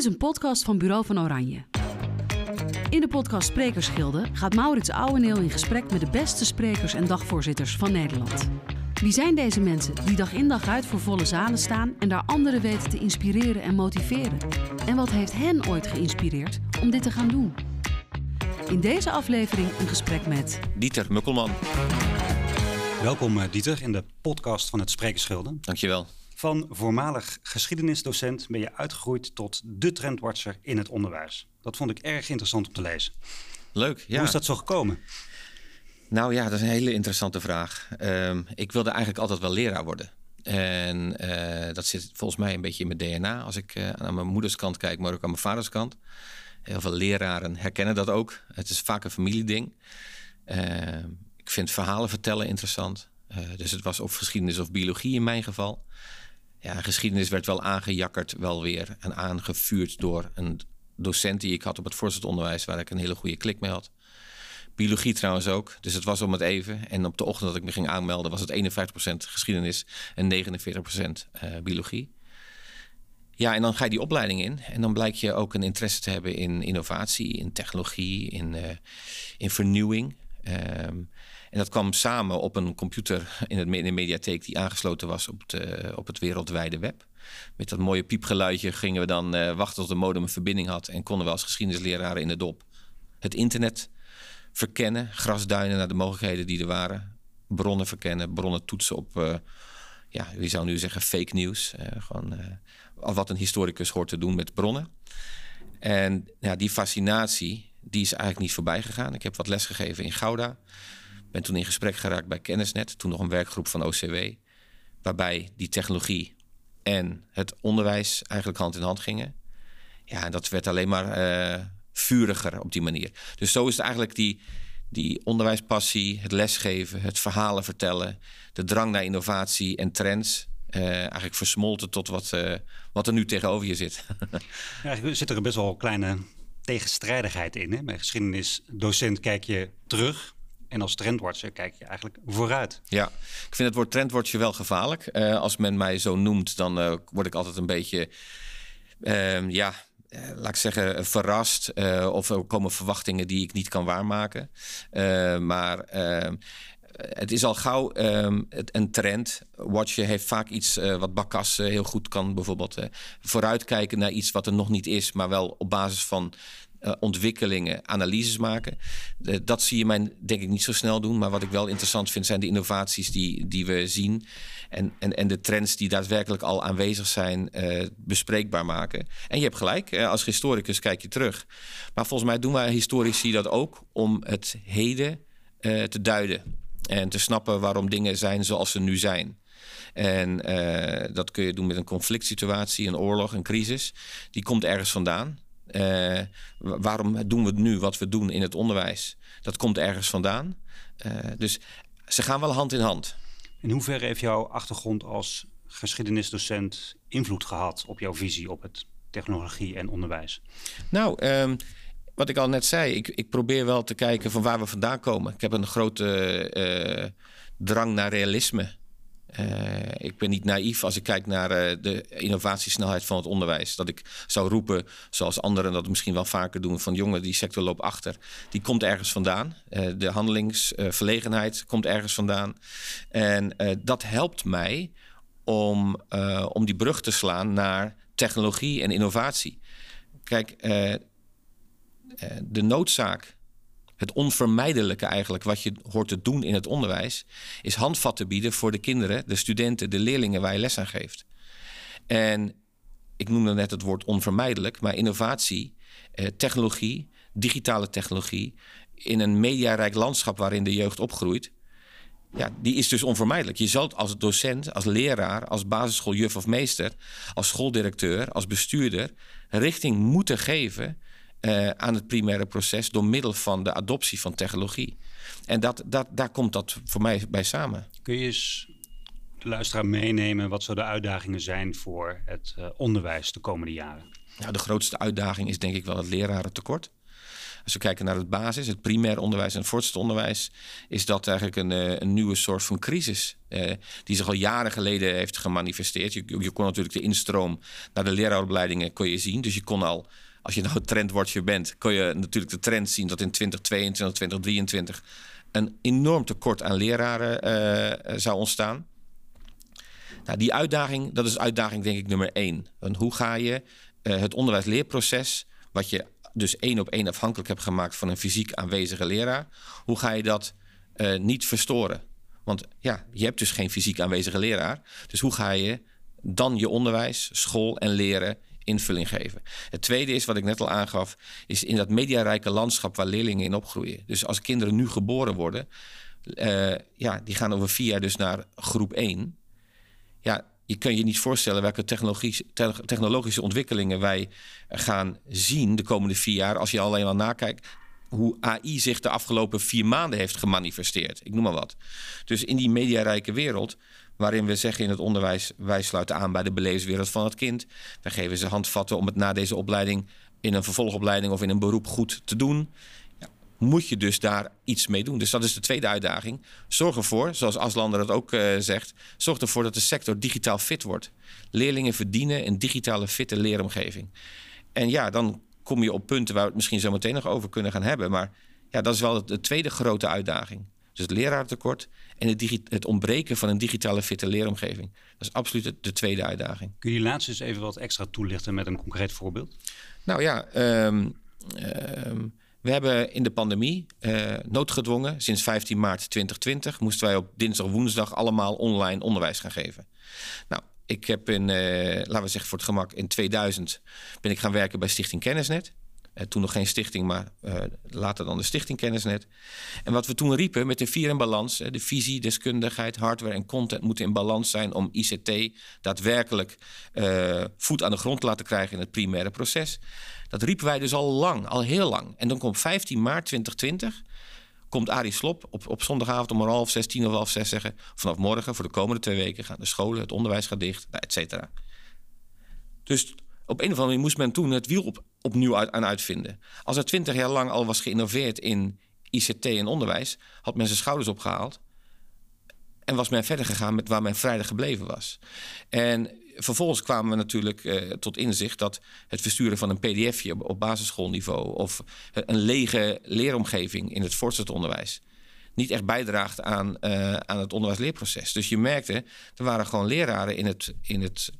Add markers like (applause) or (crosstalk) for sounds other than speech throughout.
is een podcast van Bureau van Oranje. In de podcast Sprekersgilde gaat Maurits Ouweneel in gesprek met de beste sprekers en dagvoorzitters van Nederland. Wie zijn deze mensen die dag in dag uit voor volle zalen staan en daar anderen weten te inspireren en motiveren? En wat heeft hen ooit geïnspireerd om dit te gaan doen? In deze aflevering een gesprek met Dieter Mukkelman. Welkom eh, Dieter in de podcast van het Sprekersgilde. Dankjewel. Van voormalig geschiedenisdocent ben je uitgegroeid tot de trendwatcher in het onderwijs. Dat vond ik erg interessant om te lezen. Leuk, ja. Hoe is dat zo gekomen? Nou ja, dat is een hele interessante vraag. Um, ik wilde eigenlijk altijd wel leraar worden. En uh, dat zit volgens mij een beetje in mijn DNA. Als ik uh, aan mijn moeders kant kijk, maar ook aan mijn vaders kant. Heel veel leraren herkennen dat ook. Het is vaak een familieding. Uh, ik vind verhalen vertellen interessant. dus het was of geschiedenis of biologie in mijn geval. Ja, geschiedenis werd wel aangejakkerd, wel weer en aangevuurd door een docent die ik had op het voorzitteronderwijs, waar ik een hele goede klik mee had. Biologie trouwens ook, dus het was om het even. En op de ochtend dat ik me ging aanmelden was het 51% geschiedenis en 49% uh, biologie. Ja, en dan ga je die opleiding in. En dan blijkt je ook een interesse te hebben in innovatie, in technologie, in, uh, in vernieuwing. Um, en dat kwam samen op een computer in, het, in de mediatheek die aangesloten was op, de, op het wereldwijde web. Met dat mooie piepgeluidje gingen we dan uh, wachten tot de modem een verbinding had. En konden we als geschiedenisleraren in de dop het internet verkennen. Grasduinen naar de mogelijkheden die er waren. Bronnen verkennen, bronnen toetsen op, uh, ja, wie zou nu zeggen, fake. Uh, gewoon wat een historicus hoort te doen met bronnen. En ja, die fascinatie, die is eigenlijk niet voorbij gegaan. Ik heb wat lesgegeven in Gouda. Ben toen in gesprek geraakt bij Kennisnet, toen nog een werkgroep van OCW, waarbij die technologie en het onderwijs eigenlijk hand in hand gingen. Ja, en dat werd alleen maar uh, vuriger op die manier. Dus zo is het eigenlijk die, die onderwijspassie, het lesgeven, het verhalen vertellen, de drang naar innovatie en trends. Uh, eigenlijk versmolten tot wat, uh, wat er nu tegenover je zit. (laughs) ja, zit er best wel kleine tegenstrijdigheid in. Bij geschiedenisdocent kijk je terug en als trendwatcher kijk je eigenlijk vooruit. Ja, ik vind het woord trendwatcher wel gevaarlijk. Uh, als men mij zo noemt, dan uh, word ik altijd een beetje, uh, ja, eh, laat ik zeggen, verrast. of er komen verwachtingen die ik niet kan waarmaken. maar ehm, het is al gauw um, een trend. Watcher heeft vaak iets wat uh, heel goed kan. Bijvoorbeeld vooruitkijken naar iets wat er nog niet is, maar wel op basis van uh, ontwikkelingen, analyses maken. Uh, dat zie je mij denk ik niet zo snel doen. Maar wat ik wel interessant vind zijn de innovaties die, die we zien. En, en, en de trends die daadwerkelijk al aanwezig zijn, uh, bespreekbaar maken. En je hebt gelijk, als historicus kijk je terug. Maar volgens mij doen wij historici dat ook om het heden te duiden. En te snappen waarom dingen zijn zoals ze nu zijn. En dat kun je doen met een conflict situatie, een oorlog, een crisis. Die komt ergens vandaan. Uh, waarom doen we nu wat we doen in het onderwijs? Dat komt ergens vandaan. Uh, dus ze gaan wel hand in hand. In hoeverre heeft jouw achtergrond als geschiedenisdocent invloed gehad op jouw visie op het technologie en onderwijs? Nou, um, wat ik al net zei, ik, ik, probeer wel te kijken van waar we vandaan komen. Ik heb een grote uh, drang naar realisme. Uh, ik ben niet naïef als ik kijk naar uh, de innovatiesnelheid van het onderwijs. Dat ik zou roepen, zoals anderen dat misschien wel vaker doen, van jongen, die sector loopt achter. Die komt ergens vandaan. Uh, de handelingsverlegenheid komt ergens vandaan. En dat helpt mij om, om die brug te slaan naar technologie en innovatie. Kijk, de noodzaak het onvermijdelijke eigenlijk wat je hoort te doen in het onderwijs, is handvatten bieden voor de kinderen, de studenten, de leerlingen waar je les aan geeft. En ik noemde net het woord onvermijdelijk, maar innovatie, eh, technologie, digitale technologie, in een mediarijk landschap waarin de jeugd opgroeit, ja, die is dus onvermijdelijk. Je zal als docent, als leraar, als basisschooljuf of meester, als schooldirecteur, als bestuurder richting moeten geven uh, aan het primaire proces door middel van de adoptie van technologie. En dat, dat, daar komt dat voor mij bij samen. Kun je eens de luisteraar meenemen wat zo de uitdagingen zijn voor het uh, onderwijs de komende jaren? Nou, de grootste uitdaging is denk ik wel het lerarentekort. Als we kijken naar het basis, het primair onderwijs en het voortgezet onderwijs, is dat eigenlijk een, een nieuwe soort van crisis. die zich al jaren geleden heeft gemanifesteerd. Je, je kon natuurlijk de instroom naar de leraaropleidingen kon je zien. Dus je kon al als je nou trendwatcher bent, kun je natuurlijk de trend zien dat in 2022, 2023 een enorm tekort aan leraren uh, zou ontstaan. Nou, die uitdaging, dat is uitdaging denk ik nummer één. Hoe ga je uh, het onderwijsleerproces, wat je dus één op één afhankelijk hebt gemaakt van een fysiek aanwezige leraar, hoe ga je dat uh, niet verstoren? Want ja, je hebt dus geen fysiek aanwezige leraar. Dus hoe ga je dan je onderwijs, school en leren invulling geven. Het tweede is, wat ik net al aangaf, is in dat mediarijke landschap waar leerlingen in opgroeien. Dus als kinderen nu geboren worden, uh, ja, die gaan over vier jaar dus naar groep 1. Ja, je kan je niet voorstellen welke technologische ontwikkelingen wij gaan zien de komende vier jaar. Als je alleen al nakijkt hoe AI zich de afgelopen vier maanden heeft gemanifesteerd. Ik noem maar wat. Dus in die mediarijke wereld waarin we zeggen in het onderwijs: wij sluiten aan bij de beleefswereld van het kind. Wij geven ze handvatten om het na deze opleiding in een vervolgopleiding of in een beroep goed te doen. Ja, moet je dus daar iets mee doen. Dus dat is de tweede uitdaging. Zorg ervoor, zoals Aslander het ook uh, zegt, zorg ervoor dat de sector digitaal fit wordt. Leerlingen verdienen een digitale fitte leeromgeving. En ja, dan kom je op punten waar we het misschien zo meteen nog over kunnen gaan hebben. Maar ja, dat is wel de tweede grote uitdaging. Dus het leraartekort en het, het, ontbreken van een digitale fitte leeromgeving. Dat is absoluut de, tweede uitdaging. Kun je die laatste eens even wat extra toelichten met een concreet voorbeeld? Nou ja, um, um, we hebben in de pandemie uh, noodgedwongen, sinds 15 maart 2020, moesten wij op dinsdag woensdag allemaal online onderwijs gaan geven. Nou, ik heb in, uh, laten we zeggen voor het gemak, in 2000 ben ik gaan werken bij Stichting Kennisnet. Uh, toen nog geen stichting, maar uh, later dan de Stichting Kennisnet. En wat we toen riepen met de vier in balans, de visie, deskundigheid, hardware en content moeten in balans zijn om ICT daadwerkelijk uh, voet aan de grond te laten krijgen in het primaire proces. Dat riepen wij dus al lang, al heel lang. En dan komt 15 maart 2020 komt Arie Slop op, op zondagavond om half zes, tien of half zes zeggen... vanaf morgen voor de komende twee weken gaan de scholen, het onderwijs gaat dicht, nou, et cetera. Dus op een of andere manier moest men toen het wiel op, opnieuw aan uitvinden. Als er twintig jaar lang al was geïnnoveerd in ICT en onderwijs, had men zijn schouders opgehaald. En was men verder gegaan met waar men vrijdag gebleven was. En vervolgens kwamen we natuurlijk uh, tot inzicht dat het versturen van een pdfje op, op basisschoolniveau of een lege leeromgeving in het voortgezet onderwijs niet echt bijdraagt aan, uh, aan het onderwijsleerproces. Dus je merkte, er waren gewoon leraren in het, in het,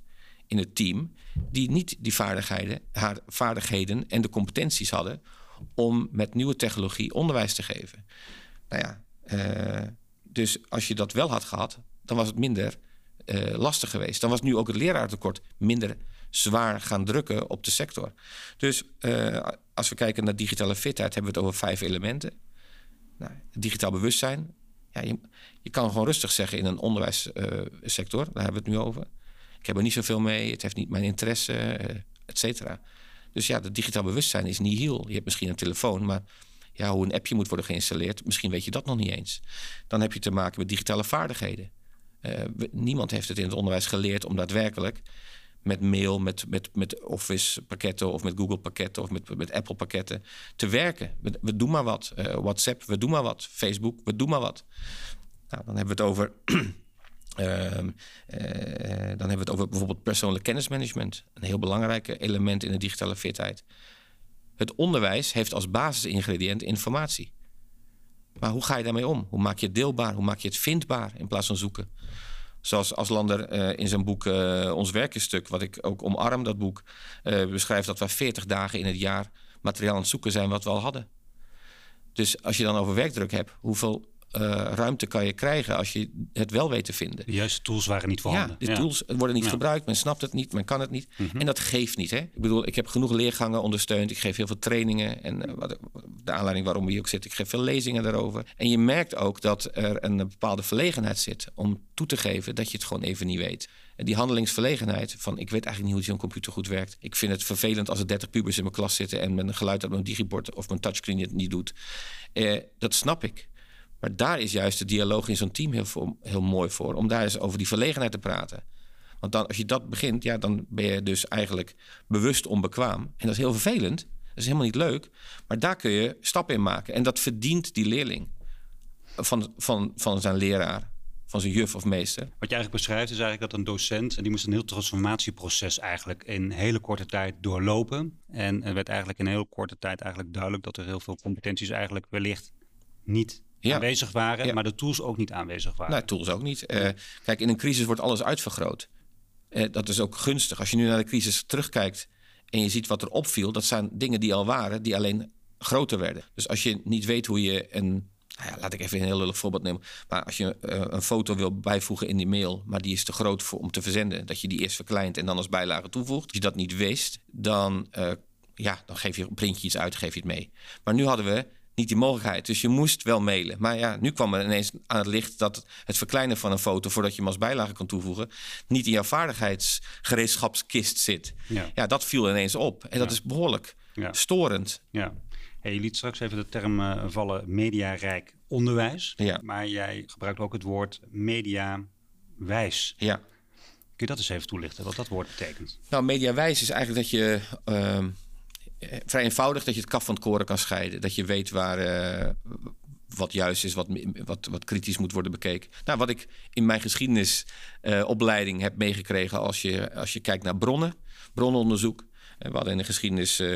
in het team die niet die vaardigheden, haar vaardigheden en de competenties hadden om met nieuwe technologie onderwijs te geven. Nou ja, uh, dus als je dat wel had gehad, dan was het minder uh, lastig geweest. Dan was nu ook het leraartekort minder zwaar gaan drukken op de sector. Dus uh, als we kijken naar digitale fitheid, hebben we het over vijf elementen. Nou, digitaal bewustzijn. Ja, je, je, kan gewoon rustig zeggen in een onderwijssector, daar hebben we het nu over. Ik heb er niet zoveel mee, het heeft niet mijn interesse, uh, et cetera. Dus ja, het digitaal bewustzijn is niet heel. Je hebt misschien een telefoon, maar ja, hoe een appje moet worden geïnstalleerd, misschien weet je dat nog niet eens. Dan heb je te maken met digitale vaardigheden. Uh, niemand heeft het in het onderwijs geleerd om daadwerkelijk met mail, met, met, met Office pakketten of met Google pakketten of met, met Apple pakketten te werken. We, doen maar wat. Uh, WhatsApp, we doen maar wat. Facebook, we doen maar wat. Nou, dan hebben we het over. Uh, dan hebben we het over bijvoorbeeld persoonlijk kennismanagement. Een heel belangrijk element in de digitale fitheid. Het onderwijs heeft als basisingrediënt informatie. Maar hoe ga je daarmee om? Hoe maak je het deelbaar? Hoe maak je het vindbaar in plaats van zoeken? Zoals Aslander uh, in zijn boek uh, Ons Werkenstuk, wat ik ook omarm, dat boek, beschrijft dat we 40 dagen in het jaar materiaal aan het zoeken zijn wat we al hadden. Dus als je dan over werkdruk hebt, hoeveel ruimte kan je krijgen als je het wel weet te vinden. De juiste tools waren niet voorhanden. Ja, de tools worden niet ja. gebruikt, men snapt het niet, men kan het niet. Mm -hmm. En dat geeft niet. Hè? Ik bedoel, ik heb genoeg leergangen ondersteund, ik geef heel veel trainingen. En wat, de aanleiding waarom we hier ook zitten, ik geef veel lezingen daarover. En je merkt ook dat er een bepaalde verlegenheid zit om toe te geven dat je het gewoon even niet weet. En die handelingsverlegenheid van ik weet eigenlijk niet hoe zo'n computer goed werkt. Ik vind het vervelend als er 30 pubers in mijn klas zitten en met een geluid uit mijn digibord of mijn touchscreen het niet doet. Uh, dat snap ik. Maar daar is juist de dialoog in zo'n team heel, heel mooi voor. Om daar eens over die verlegenheid te praten. Want dan, als je dat begint, ja, dan ben je dus eigenlijk bewust onbekwaam. En dat is heel vervelend. Dat is helemaal niet leuk. Maar daar kun je stappen in maken. En dat verdient die leerling van, van, van zijn leraar, van zijn juf of meester. Wat je eigenlijk beschrijft is eigenlijk dat een docent... en die moest een heel transformatieproces eigenlijk in hele korte tijd doorlopen. En er werd eigenlijk in heel korte tijd eigenlijk duidelijk... dat er heel veel competenties eigenlijk wellicht niet aanwezig waren... maar de tools ook niet aanwezig waren. Nou, tools ook niet. Uh, kijk, in een crisis wordt alles uitvergroot. Uh, dat is ook gunstig. Als je nu naar de crisis terugkijkt en je ziet wat er opviel... dat zijn dingen die al waren, die alleen groter werden. Dus als je niet weet hoe je een nou ja, laat ik even een heel lullig voorbeeld nemen. Maar als je uh, een foto wil bijvoegen in die mail, maar die is te groot voor, om te verzenden, dat je die eerst verkleint en dan als bijlage toevoegt. Als je dat niet wist, dan, uh, ja, dan geef je een printje iets uit, geef je het mee. Maar nu hadden we niet die mogelijkheid. Dus je moest wel mailen. Maar ja, nu kwam er ineens aan het licht dat het verkleinen van een foto voordat je hem als bijlage kan toevoegen, niet in jouw vaardigheidsgereedschapskist zit. Ja, ja dat viel ineens op. En dat is behoorlijk ja. storend. Ja. Hey, je liet straks even de term uh, vallen mediarijk onderwijs. Ja. Maar jij gebruikt ook het woord mediawijs. Ja. Kun je dat eens even toelichten, wat dat woord betekent? Nou, mediawijs is eigenlijk dat je... Uh, vrij eenvoudig dat je het kaf van het koren kan scheiden. Dat je weet waar... Uh, wat juist is, wat, wat, wat kritisch moet worden bekeken. Nou, wat ik in mijn geschiedenisopleiding heb meegekregen als je, als je kijkt naar bronnen, bronnenonderzoek, we hadden in de geschiedenis, uh,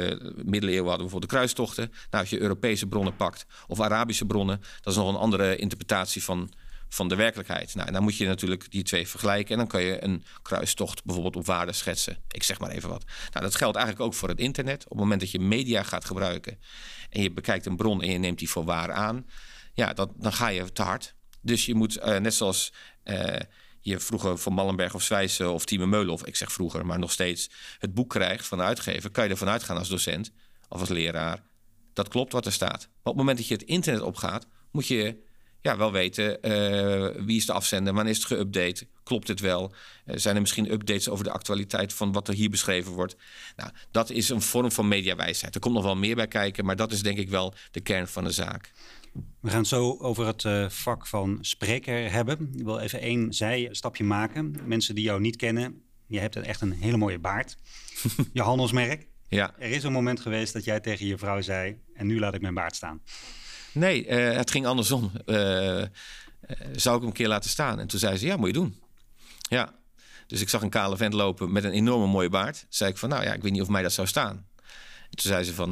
middeleeuwen hadden we bijvoorbeeld de kruistochten. Nou, als je Europese bronnen pakt of Arabische bronnen, dat is nog een andere interpretatie van, van de werkelijkheid. Nou, en dan moet je natuurlijk die twee vergelijken en dan kan je een kruistocht bijvoorbeeld op waarde schetsen. Ik zeg maar even wat. Nou, dat geldt eigenlijk ook voor het internet. Op het moment dat je media gaat gebruiken en je bekijkt een bron en je neemt die voor waar aan, ja, dat, dan ga je te hard. Dus je moet, uh, net zoals uh, je vroeger van Mallenberg of Zwijsen of Tieme Meulen, of ik zeg vroeger, maar nog steeds het boek krijgt van de uitgever, kan je ervan uitgaan als docent of als leraar. Dat klopt wat er staat. Maar op het moment dat je het internet opgaat, moet je ja, wel weten uh, wie is de afzender, wanneer is het geüpdate, klopt het wel, uh, zijn er misschien updates over de actualiteit van wat er hier beschreven wordt. Nou, dat is een vorm van mediawijsheid. Er komt nog wel meer bij kijken, maar dat is denk ik wel de kern van de zaak. We gaan zo over het uh, vak van spreker hebben. Ik wil even één zijstapje maken. Mensen die jou niet kennen, je hebt echt een hele mooie baard. (laughs) je handelsmerk. Ja. Er is een moment geweest dat jij tegen je vrouw zei: En nu laat ik mijn baard staan. Nee, uh, het ging andersom. Uh, zou ik hem een keer laten staan? En toen zei ze: Ja, moet je doen. Ja. Dus ik zag een kale vent lopen met een enorme mooie baard. Toen zei ik van, nou ja, ik weet niet of mij dat zou staan. En toen zei ze van,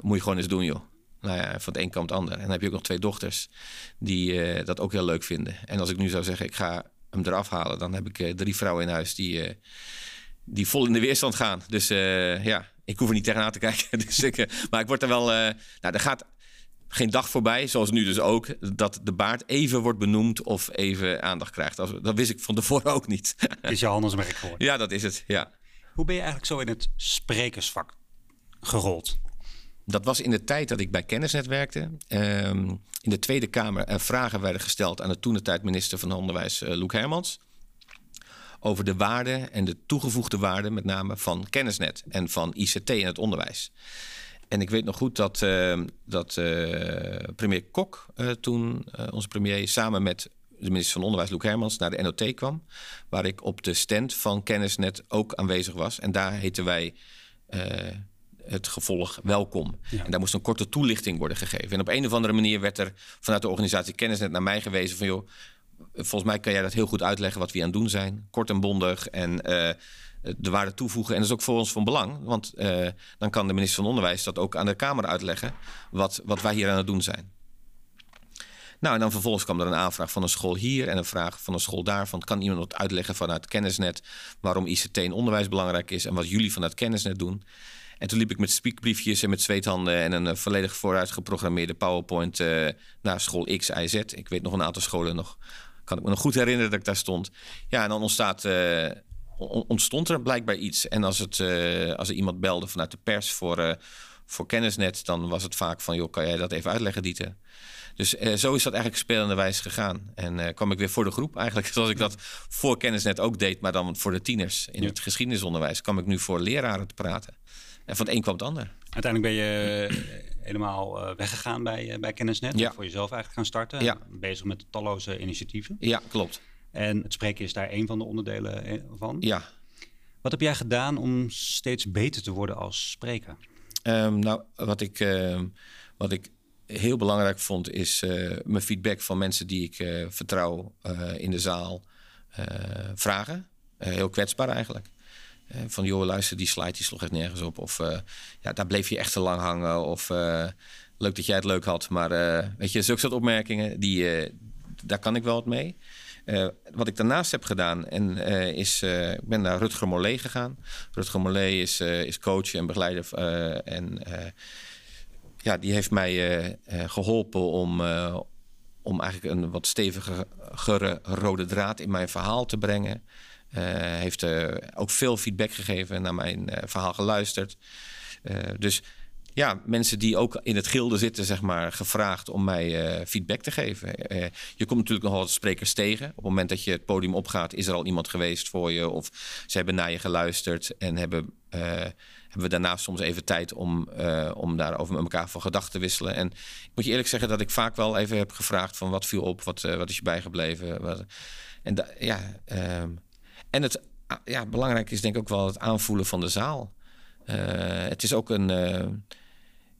moet je gewoon eens doen, joh nou ja, van het een kant het ander. En dan heb je ook nog twee dochters die dat ook heel leuk vinden. En als ik nu zou zeggen, ik ga hem eraf halen, dan heb ik drie vrouwen in huis die, die vol in de weerstand gaan. Dus ja, ik hoef er niet tegenaan te (laughs) kijken. dus ik, maar ik word er wel. nou, er gaat geen dag voorbij, zoals nu dus ook, dat de baard even wordt benoemd of even aandacht krijgt. Dat wist ik van tevoren ook niet. (laughs) is je handelsmerk geworden? Ja, dat is het. Ja. Hoe ben je eigenlijk zo in het sprekersvak gerold? Dat was in de tijd dat ik bij Kennisnet werkte. Ehm, in de Tweede Kamer er vragen werden gesteld aan de toentertijd minister van Onderwijs, uh, Loek Hermans. Over de waarde en de toegevoegde waarde, met name van Kennisnet en van ICT in het onderwijs. En ik weet nog goed dat, uh, dat uh, premier Kok toen, onze premier, samen met de minister van Onderwijs, Loek Hermans, naar de NOT kwam. Waar ik op de stand van Kennisnet ook aanwezig was. En daar heten wij het gevolg welkom. En daar moest een korte toelichting worden gegeven. En op een of andere manier werd er vanuit de organisatie Kennisnet naar mij gewezen van joh, volgens mij kan jij dat heel goed uitleggen wat we aan het doen zijn. Kort en bondig en de waarde toevoegen. En dat is ook voor ons van belang, want uh, dan kan de minister van Onderwijs dat ook aan de Kamer uitleggen wat, wat wij hier aan het doen zijn. Nou, en dan vervolgens kwam er een aanvraag van een school hier en een vraag van een school daar. Van, kan iemand wat uitleggen vanuit Kennisnet waarom ICT in onderwijs belangrijk is en wat jullie vanuit Kennisnet doen? En toen liep ik met spiekbriefjes en met zweethanden en een uh, volledig vooruit geprogrammeerde PowerPoint uh, naar school X, Y, Z. Ik weet nog een aantal scholen nog. Kan ik me nog goed herinneren dat ik daar stond. Ja, en dan ontstaat, ontstond er blijkbaar iets. En als, het, als er iemand belde vanuit de pers voor, voor kennisnet, dan was het vaak van: joh, kan jij dat even uitleggen, Dieter? Dus zo is dat eigenlijk spelende wijs gegaan. En kwam ik weer voor de groep, eigenlijk (laughs) zoals ik dat voor kennisnet ook deed, maar dan voor de tieners in het geschiedenisonderwijs, kwam ik nu voor leraren te praten. En van het een kwam het ander. Uiteindelijk ben je eh, helemaal eh, weggegaan bij, eh, bij Kennisnet. Ja. Voor jezelf eigenlijk gaan starten. Ja. Bezig met talloze initiatieven. Ja, klopt. En het spreken is daar een van de onderdelen van. Ja. Wat heb jij gedaan om steeds beter te worden als spreker? Ehm, nou, wat ik, ehm, wat ik heel belangrijk vond, is uh, mijn feedback van mensen die ik uh, vertrouw in de zaal vragen. heel kwetsbaar eigenlijk. van joh, luister, die slide die sloeg echt nergens op. Of ja, daar bleef je echt te lang hangen. Of leuk dat jij het leuk had. Maar weet je, zulke soort opmerkingen, die, daar kan ik wel wat mee. Uh, wat ik daarnaast heb gedaan, en, uh, is, uh, ik ben naar Rutger Mollet gegaan. Rutger Mollet is, is coach en begeleider. en ja, die heeft mij geholpen om, om eigenlijk een wat stevigere rode draad in mijn verhaal te brengen. heeft ook veel feedback gegeven, naar mijn verhaal geluisterd. dus ja, mensen die ook in het gilde zitten, zeg maar, gevraagd om mij uh, feedback te geven. Uh, je komt natuurlijk nogal wat sprekers tegen. Op het moment dat je het podium opgaat, is er al iemand geweest voor je. Of ze hebben naar je geluisterd en hebben, hebben we daarna soms even tijd om, om daarover met elkaar van gedachten te wisselen. En ik moet je eerlijk zeggen dat ik vaak wel even heb gevraagd van wat viel op, wat, wat is je bijgebleven. Wat, en ja, ehm, en het ja, belangrijk is denk ik ook wel het aanvoelen van de zaal. het is ook een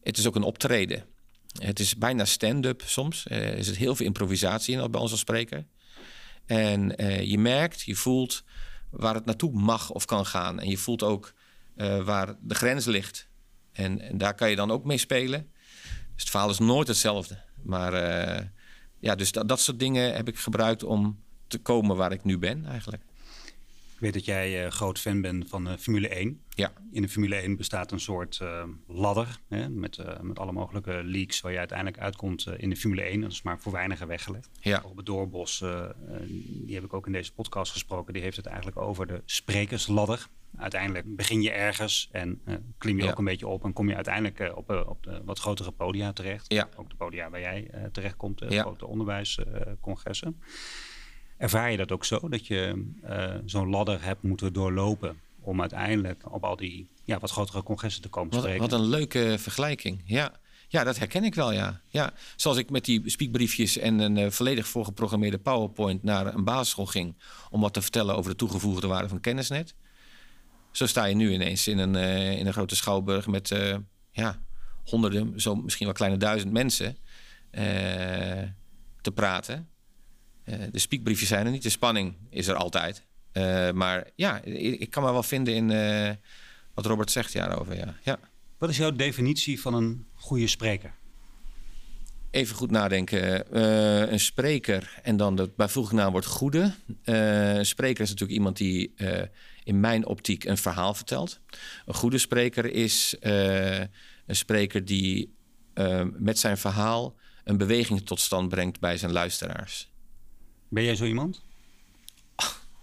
het is ook een optreden. Het is bijna stand-up soms. Er is heel veel improvisatie in bij ons als spreker. En uh, je merkt, je voelt waar het naartoe mag of kan gaan. En je voelt ook uh, waar de grens ligt. En, daar kan je dan ook mee spelen. Dus het verhaal is nooit hetzelfde. Maar ja, dus dat soort dingen heb ik gebruikt om te komen waar ik nu ben eigenlijk weet dat jij uh, groot fan bent van uh, Formule 1. Ja. In de Formule 1 bestaat een soort uh, ladder hè, met, met alle mogelijke leaks waar je uiteindelijk uitkomt in de Formule 1. Dat is maar voor weinigen weggelegd. Ja. Op het Doorbos, die heb ik ook in deze podcast gesproken, die heeft het eigenlijk over de sprekersladder. Uiteindelijk begin je ergens en klim je ja. ook een beetje op en kom je uiteindelijk op, op de wat grotere podia terecht. Ja. Ook de podia waar jij terechtkomt, de ja. grote onderwijscongressen. Ervaar je dat ook zo, dat je uh, zo'n ladder hebt moeten doorlopen om uiteindelijk op al die ja, wat grotere congressen te komen spreken? Wat een leuke vergelijking, ja. Ja, dat herken ik wel, ja. ja. Zoals ik met die speakbriefjes en een uh, volledig voorgeprogrammeerde PowerPoint naar een basisschool ging om wat te vertellen over de toegevoegde waarde van kennisnet. Zo sta je nu ineens in een, uh, in een grote schouwburg met ja, honderden, zo misschien wel kleine duizend mensen te praten. Uh, de spiekbriefjes zijn er niet, de spanning is er altijd. Uh, maar ja, ik, ik, kan me wel vinden in uh, wat Robert zegt daarover. Ja. ja. Wat is jouw definitie van een goede spreker? Even goed nadenken. een spreker en dan de bijvoeglijke naam wordt goede. een spreker is natuurlijk iemand die in mijn optiek een verhaal vertelt. Een goede spreker is een spreker die met zijn verhaal een beweging tot stand brengt bij zijn luisteraars. Ben jij zo iemand?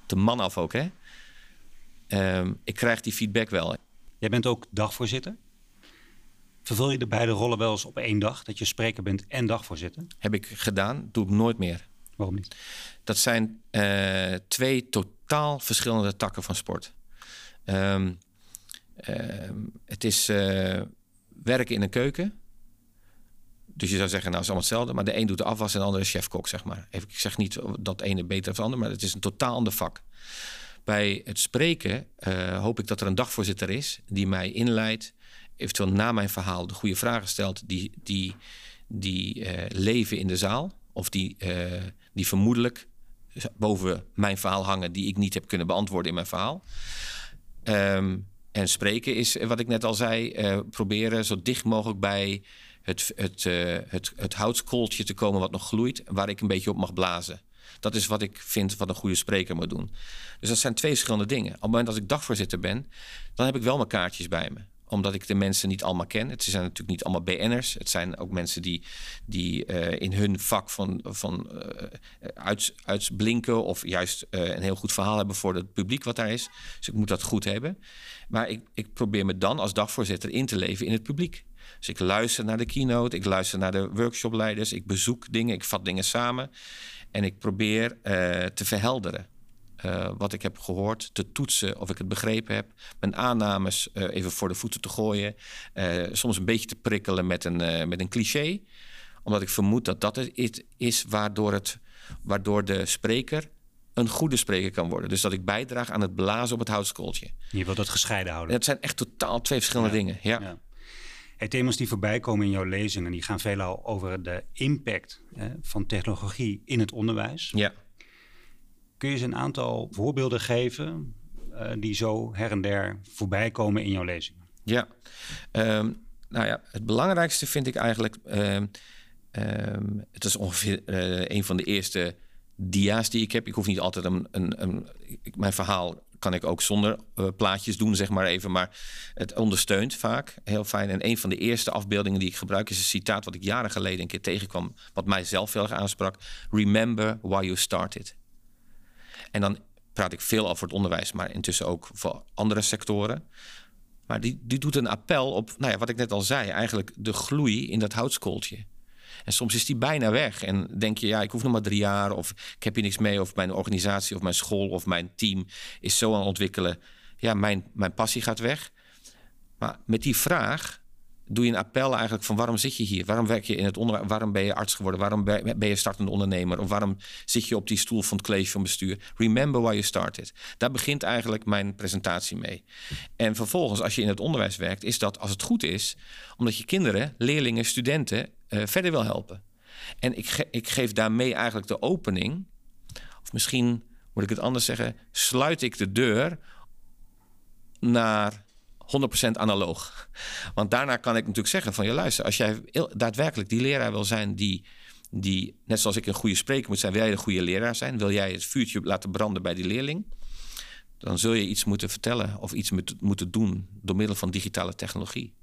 De man af ook, hè? Um, ik krijg die feedback wel. Jij bent ook dagvoorzitter. Vervul je de beide rollen wel eens op één dag? Dat je spreker bent en dagvoorzitter? Heb ik gedaan, doe ik nooit meer. Waarom niet? Dat zijn uh, twee totaal verschillende takken van sport. Um, um, het is uh, werken in een keuken dus je zou zeggen, nou, is allemaal hetzelfde. Maar de een doet de afwas en de andere is chef-kok, zeg maar. Ik zeg niet dat ene beter dan het andere, maar het is een totaal ander vak. Bij het spreken uh, hoop ik dat er een dagvoorzitter is die mij inleidt, eventueel na mijn verhaal de goede vragen stelt, die, die, die uh, leven in de zaal. Of die, uh, die vermoedelijk boven mijn verhaal hangen, die ik niet heb kunnen beantwoorden in mijn verhaal. Um, en spreken is, wat ik net al zei, proberen zo dicht mogelijk bij het, het, uh, het, te komen wat nog gloeit, waar ik een beetje op mag blazen. Dat is wat ik vind wat een goede spreker moet doen. Dus dat zijn twee verschillende dingen. Op het moment dat ik dagvoorzitter ben, dan heb ik wel mijn kaartjes bij me omdat ik de mensen niet allemaal ken. Het zijn natuurlijk niet allemaal BN'ers. Het zijn ook mensen die, die uh, in hun vak van, van uits, uitsblinken... of juist een heel goed verhaal hebben voor het publiek wat daar is. Dus ik moet dat goed hebben. Maar ik, ik probeer me dan als dagvoorzitter in te leven in het publiek. Dus ik luister naar de keynote, ik luister naar de workshopleiders... ik bezoek dingen, ik vat dingen samen... en ik probeer te verhelderen. Uh, wat ik heb gehoord, te toetsen of ik het begrepen heb. Mijn aannames uh, even voor de voeten te gooien. Soms een beetje te prikkelen met een, met een cliché. Omdat ik vermoed dat dat het is waardoor, het, waardoor de spreker een goede spreker kan worden. Dus dat ik bijdraag aan het blazen op het houtskooltje. Je wilt dat gescheiden houden. Dat zijn echt totaal twee verschillende ja. dingen. Ja. ja. Hey, thema's die voorbij komen in jouw lezingen, die gaan veelal over de impact hè, van technologie in het onderwijs. Ja. Kun je eens een aantal voorbeelden geven uh, die zo her en der voorbij komen in jouw lezingen? Ja, um, nou ja, het belangrijkste vind ik eigenlijk. Um, um, het is ongeveer uh, een van de eerste dia's die ik heb. Ik hoef niet altijd een. een, een mijn verhaal kan ik ook zonder uh, plaatjes doen, zeg maar even. Maar het ondersteunt vaak. Heel fijn. En een van de eerste afbeeldingen die ik gebruik is een citaat wat ik jaren geleden een keer tegenkwam. Wat mij zelf heel erg aansprak. Remember why you started. En dan praat ik veel over het onderwijs, maar intussen ook voor andere sectoren. Maar die, die doet een appel op, nou ja, wat ik net al zei, eigenlijk de gloei in dat houtskooltje. En soms is die bijna weg. En denk je, ja, ik hoef nog maar drie jaar. Of ik heb hier niks mee. Of mijn organisatie of mijn school of mijn team is zo aan het ontwikkelen. Ja, mijn, mijn passie gaat weg. Maar met die vraag doe je een appel eigenlijk van waarom zit je hier? Waarom werk je in het onderwijs? Waarom ben je arts geworden? Waarom ben je startende ondernemer? Of waarom zit je op die stoel van het college van bestuur? Remember why you started. Daar begint eigenlijk mijn presentatie mee. En vervolgens, als je in het onderwijs werkt, is dat als het goed is, omdat je kinderen, leerlingen, studenten uh, verder wil helpen. En ik, ik geef daarmee eigenlijk de opening, of misschien moet ik het anders zeggen, sluit ik de deur naar 100% analoog. (laughs) Want daarna kan ik natuurlijk zeggen van... je luister, als jij daadwerkelijk die leraar wil zijn die... die net zoals ik een goede spreker moet zijn... wil jij een goede leraar zijn? Wil jij het vuurtje laten branden bij die leerling? Dan zul je iets moeten vertellen of iets moeten doen... door middel van digitale technologie.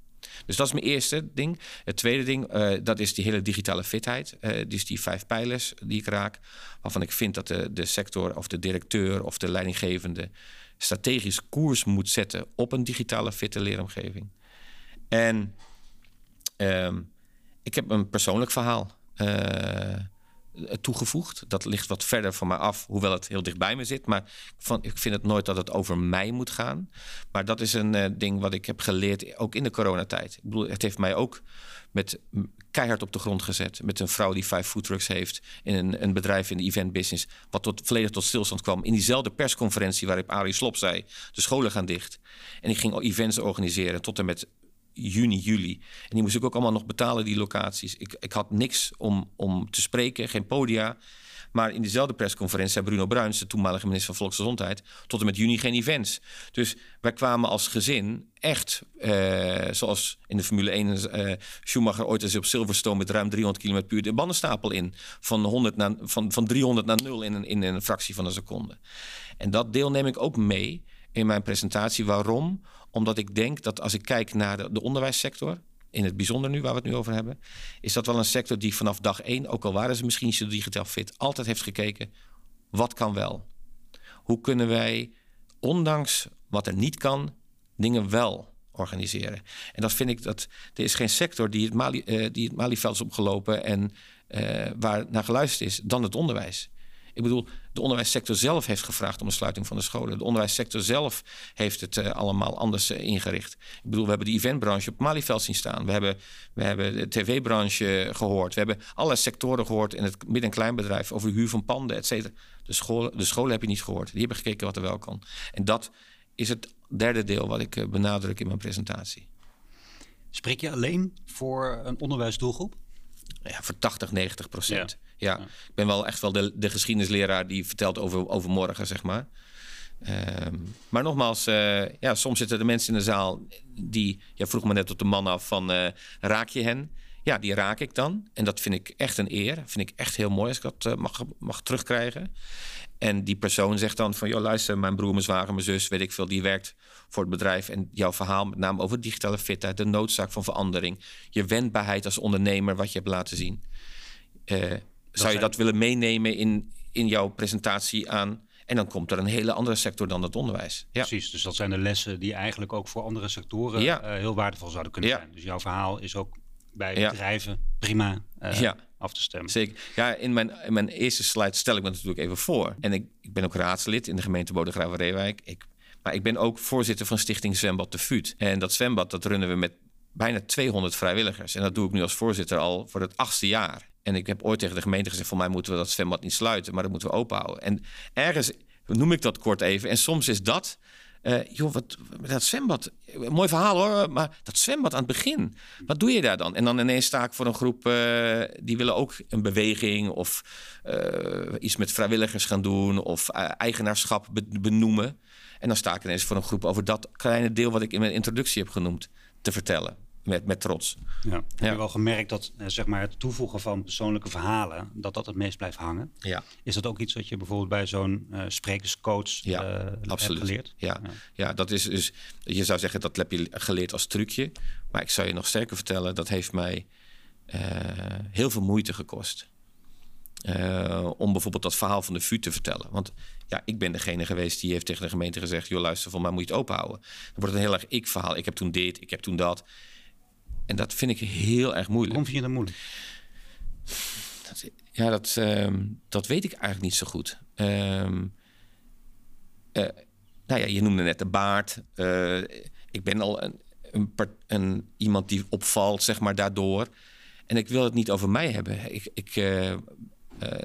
Dus dat is mijn eerste ding. Het tweede ding, uh, dat is die hele digitale fitheid. Uh, dus die vijf pijlers die ik raak. Waarvan ik vind dat de, de sector of de directeur of de leidinggevende strategisch koers moet zetten op een digitale fitte leeromgeving. En uh, ik heb een persoonlijk verhaal uh, toegevoegd. Dat ligt wat verder van mij af, hoewel het heel dicht bij me zit. Maar ik vind het nooit dat het over mij moet gaan. Maar dat is een uh, ding wat ik heb geleerd, ook in de coronatijd. Ik bedoel, het heeft mij ook met keihard op de grond gezet. Met een vrouw die vijf foodtrucks heeft in een, een bedrijf in de event business. Wat tot, volledig tot stilstand kwam. In diezelfde persconferentie waarop Arie Slop zei: de scholen gaan dicht. En ik ging events organiseren tot en met juni, juli. En die moest ik ook allemaal nog betalen, die locaties. Ik, ik had niks om, om te spreken, geen podia. Maar in dezelfde persconferentie zei Bruno Bruins, de toenmalige minister van Volksgezondheid, tot en met juni geen events. Dus wij kwamen als gezin echt, uh, zoals in de Formule 1, uh, eh, Schumacher ooit eens op Silverstone met ruim 300 km per uur de bandenstapel in. Van, 100 naar, van, van 300 naar 0 in een, in een fractie van een seconde. En dat deel neem ik ook mee in mijn presentatie. Waarom? Omdat ik denk dat als ik kijk naar de, de onderwijssector, in het bijzonder nu, waar we het nu over hebben, is dat wel een sector die vanaf dag één, ook al waren ze misschien zo digitaal fit, altijd heeft gekeken: wat kan wel? Hoe kunnen wij, ondanks wat er niet kan, dingen wel organiseren? En dat vind ik dat er is geen sector die het, Mali, uh, die het Malieveld is opgelopen en uh, waar naar geluisterd is dan het onderwijs. Ik bedoel, de onderwijssector zelf heeft gevraagd om een sluiting van de scholen. De onderwijssector zelf heeft het uh, allemaal anders uh, ingericht. Ik bedoel, we hebben de eventbranche op Malieveld zien staan. We hebben, we hebben de tv-branche gehoord. We hebben alle sectoren gehoord in het midden- en kleinbedrijf over de huur van panden, et cetera. De scholen, de scholen heb je niet gehoord. Die hebben gekeken wat er wel kan. En dat is het derde deel wat ik uh, benadruk in mijn presentatie. Spreek je alleen voor een onderwijsdoelgroep? Ja, voor 80, 90 procent. Ja. ik ben wel echt wel de, de geschiedenisleraar die vertelt over, over morgen, zeg maar. Um, maar nogmaals, uh, ja, soms zitten er mensen in de zaal die... Ja, vroeg me net op de man af van, uh, raak je hen? Ja, die raak ik dan. En dat vind ik echt een eer. Vind ik echt heel mooi als ik dat uh, mag, mag terugkrijgen. En die persoon zegt dan van... joh, luister, mijn broer, mijn zwager, mijn zus, weet ik veel... die werkt voor het bedrijf. En jouw verhaal met name over digitale fitheid... de noodzaak van verandering... je wendbaarheid als ondernemer, wat je hebt laten zien... Uh, zou je dat willen meenemen in, in jouw presentatie aan? En dan komt er een hele andere sector dan het onderwijs. Ja. Precies, dus dat zijn de lessen die eigenlijk ook voor andere sectoren ja. uh, heel waardevol zouden kunnen ja. zijn. Dus jouw verhaal is ook bij bedrijven prima uh, af te stemmen. Zeker. Ja, in mijn, in mijn eerste slide stel ik me natuurlijk even voor. En ik, ik ben ook raadslid in de gemeente Bodegraven-Reewijk. Ik, maar ik ben ook voorzitter van Stichting Zwembad de Vuut. En dat zwembad dat runnen we met bijna 200 vrijwilligers. En dat doe ik nu als voorzitter al voor het achtste jaar. En ik heb ooit tegen de gemeente gezegd: voor mij moeten we dat zwembad niet sluiten, maar dat moeten we open houden. En ergens noem ik dat kort even. En soms is dat Uh, joh, wat, dat zwembad, mooi verhaal hoor, maar dat zwembad aan het begin, wat doe je daar dan? En dan ineens sta ik voor een groep uh, die willen ook een beweging of iets met vrijwilligers gaan doen of eigenaarschap benoemen. En dan sta ik ineens voor een groep over dat kleine deel wat ik in mijn introductie heb genoemd te vertellen met, met trots. Ja. Heb je wel gemerkt dat eh, zeg maar het toevoegen van persoonlijke verhalen, dat dat het meest blijft hangen? Ja. Is dat ook iets wat je bijvoorbeeld bij zo'n uh, sprekerscoach ja, uh, absoluut. hebt geleerd? Ja. ja. Ja. dat is dus, je zou zeggen dat heb je geleerd als trucje. Maar ik zou je nog sterker vertellen, dat heeft mij heel veel moeite gekost. om bijvoorbeeld dat verhaal van de VU te vertellen. Want ja, ik ben degene geweest die heeft tegen de gemeente gezegd: joh, luister, van mij moet je het openhouden. Dan wordt het een heel erg ik-verhaal. Ik heb toen dit, ik heb toen dat. En dat vind ik heel erg moeilijk. Waarom vind je dat moeilijk? ja, dat, uh, dat weet ik eigenlijk niet zo goed. Uh, nou ja, je noemde net de baard. Uh, ik ben al een, een, een, iemand die opvalt, zeg maar, daardoor. En ik wil het niet over mij hebben. Ik, ik, uh,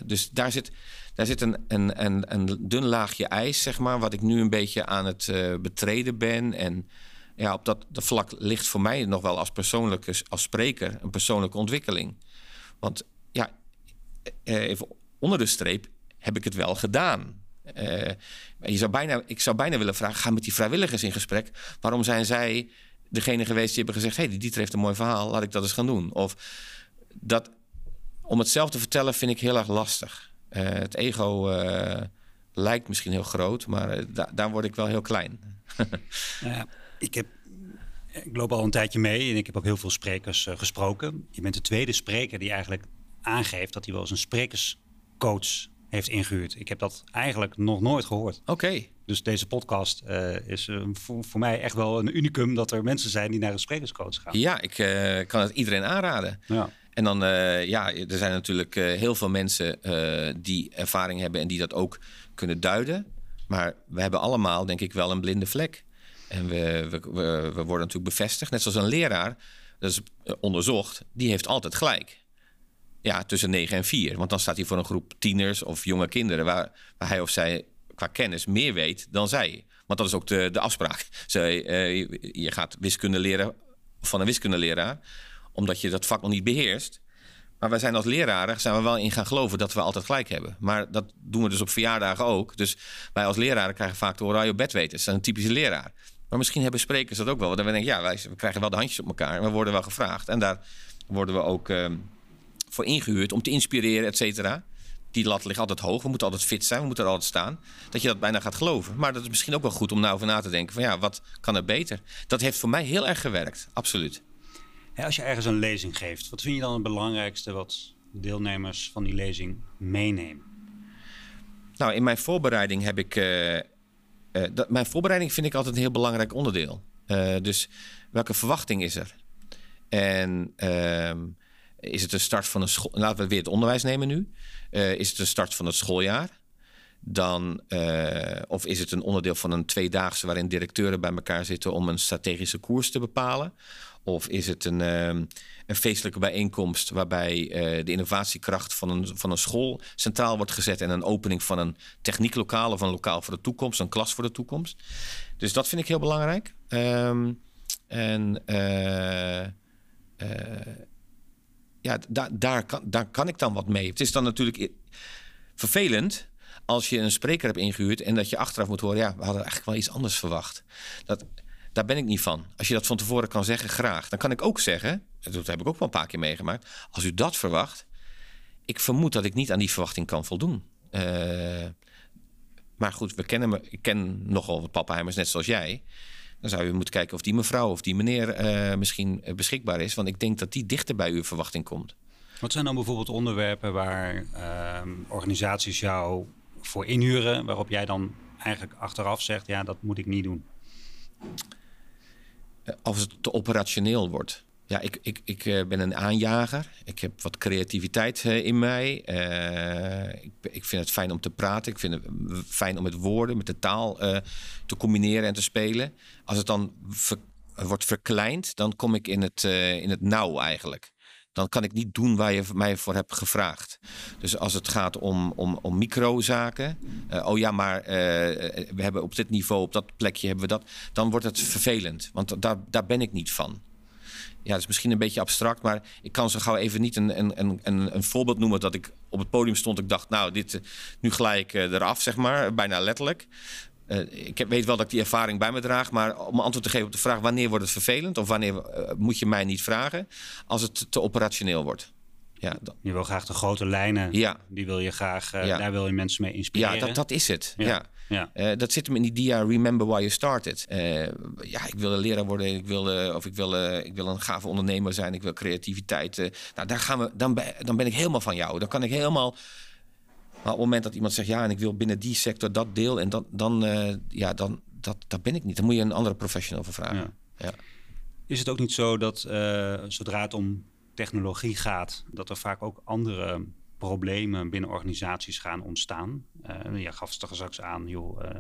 dus daar zit, daar zit een, een, een, een dun laagje ijs, zeg maar, wat ik nu een beetje aan het betreden ben. En ja, op dat, dat vlak ligt voor mij nog wel als persoonlijke, als spreker, een persoonlijke ontwikkeling. Want ja, eh, even onder de streep heb ik het wel gedaan. Uh, je zou bijna, ik zou bijna willen vragen: ga met die vrijwilligers in gesprek. Waarom zijn zij degene geweest die hebben gezegd: hé, hey, die Dieter heeft een mooi verhaal, laat ik dat eens gaan doen? Of dat, om het zelf te vertellen, vind ik heel erg lastig. Uh, het ego lijkt misschien heel groot, maar daar word ik wel heel klein. (laughs) ja ik, heb, ik loop al een tijdje mee en ik heb ook heel veel sprekers uh, gesproken. Je bent de tweede spreker die eigenlijk aangeeft dat hij wel eens een sprekerscoach heeft ingehuurd. Ik heb dat eigenlijk nog nooit gehoord. Oké. Dus deze podcast uh, is uh, voor, voor, mij echt wel een unicum dat er mensen zijn die naar een sprekerscoach gaan. Ja, ik kan het iedereen aanraden. Ja. En dan, ja, er zijn natuurlijk heel veel mensen die ervaring hebben en die dat ook kunnen duiden. Maar we hebben allemaal, denk ik, wel een blinde vlek. En we, we, we, worden natuurlijk bevestigd. Net zoals een leraar, dat is eh, onderzocht, die heeft altijd gelijk. Ja, tussen 9 en 4. Want dan staat hij voor een groep tieners of jonge kinderen... waar, waar hij of zij qua kennis meer weet dan zij. Want dat is ook de, de afspraak. Zij, uh, je gaat wiskunde leren van een wiskundeleraar... omdat je dat vak nog niet beheerst. Maar wij zijn als leraren zijn we wel in gaan geloven dat we altijd gelijk hebben. Maar dat doen we dus op verjaardagen ook. Dus wij als leraren krijgen vaak de oranje bedweters. Dat is een typische leraar. Maar misschien hebben sprekers dat ook wel. Dat we denken, ja, wij we krijgen wel de handjes op elkaar. En we worden wel gevraagd. En daar worden we ook uh, voor ingehuurd om te inspireren, et cetera. Die lat ligt altijd hoog. We moeten altijd fit zijn. We moeten er altijd staan. Dat je dat bijna gaat geloven. Maar dat is misschien ook wel goed om nou over na te denken. Van ja, wat kan er beter? Dat heeft voor mij heel erg gewerkt. Absoluut. als je ergens een lezing geeft, wat vind je dan het belangrijkste wat deelnemers van die lezing meenemen? Nou, in mijn voorbereiding heb ik uh, uh, dat, mijn voorbereiding vind ik altijd een heel belangrijk onderdeel. Uh, dus welke verwachting is er? En uh, is het de start van een school? Laten we weer het onderwijs nemen nu. Uh, is het de start van het schooljaar? Dan, of is het een onderdeel van een tweedaagse waarin directeuren bij elkaar zitten om een strategische koers te bepalen? Of is het een, ehm, een feestelijke bijeenkomst waarbij uh, de innovatiekracht van een, van een school centraal wordt gezet en een opening van een technieklokaal of een lokaal voor de toekomst, een klas voor de toekomst. Dus dat vind ik heel belangrijk. Um, en uh, uh, ja, daar, daar, kan, daar kan ik dan wat mee. Het is dan natuurlijk vervelend als je een spreker hebt ingehuurd en dat je achteraf moet horen, ja, we hadden eigenlijk wel iets anders verwacht. Dat, daar ben ik niet van. Als je dat van tevoren kan zeggen, graag. Dan kan ik ook zeggen, dat heb ik ook wel een paar keer meegemaakt. Als u dat verwacht, ik vermoed dat ik niet aan die verwachting kan voldoen. Uh, maar goed, we kennen me, ik ken nogal wat pappenheimers, net zoals jij. Dan zou u moeten kijken of die mevrouw of die meneer uh, misschien beschikbaar is. Want ik denk dat die dichter bij uw verwachting komt. Wat zijn dan bijvoorbeeld onderwerpen waar organisaties jou voor inhuren, waarop jij dan eigenlijk achteraf zegt: ja, dat moet ik niet doen? Eh, als het te operationeel wordt. Ja, ik, ik, ik eh, ben een aanjager. Ik heb wat creativiteit eh, in mij. ik, ik vind het fijn om te praten. Ik vind het fijn om met woorden, met de taal te combineren en te spelen. Als het dan wordt verkleind, dan kom ik in het, in het nauw eigenlijk. Dan kan ik niet doen waar je mij voor hebt gevraagd. Dus als het gaat om, om, om microzaken, uh, oh ja, maar uh, we hebben op dit niveau, op dat plekje hebben we dat, dan wordt het vervelend, want daar, daar ben ik niet van. Ja, dat is misschien een beetje abstract, maar ik kan zo gauw even niet een, een, een, een voorbeeld noemen dat ik op het podium stond. Ik dacht, nou, dit, nu gelijk eraf, zeg maar, bijna letterlijk. Uh, ik weet wel dat ik die ervaring bij me draag, maar om antwoord te geven op de vraag wanneer wordt het vervelend of wanneer uh, moet je mij niet vragen als het te operationeel wordt. Ja, je wil graag de grote lijnen, ja. die wil je graag, uh, ja. daar wil je mensen mee inspireren. Ja, dat, dat is het. Ja. ja. dat zit hem in die dia Remember Why You Started. ja, ik wil een leraar worden, ik wil, of ik wil, ik wil een gave ondernemer zijn, ik wil creativiteit. nou, daar gaan we, dan, dan ben ik helemaal van jou. Dan kan ik helemaal op het moment dat iemand zegt ja, en ik wil binnen die sector dat deel, en dan, dan uh, ja, dan dat, dat ben ik niet. Dan moet je een andere professional voor vragen. Ja. Is het ook niet zo dat uh, zodra het om technologie gaat, dat er vaak ook andere problemen binnen organisaties gaan ontstaan? Uh, ja, gaf het straks aan, joh, uh,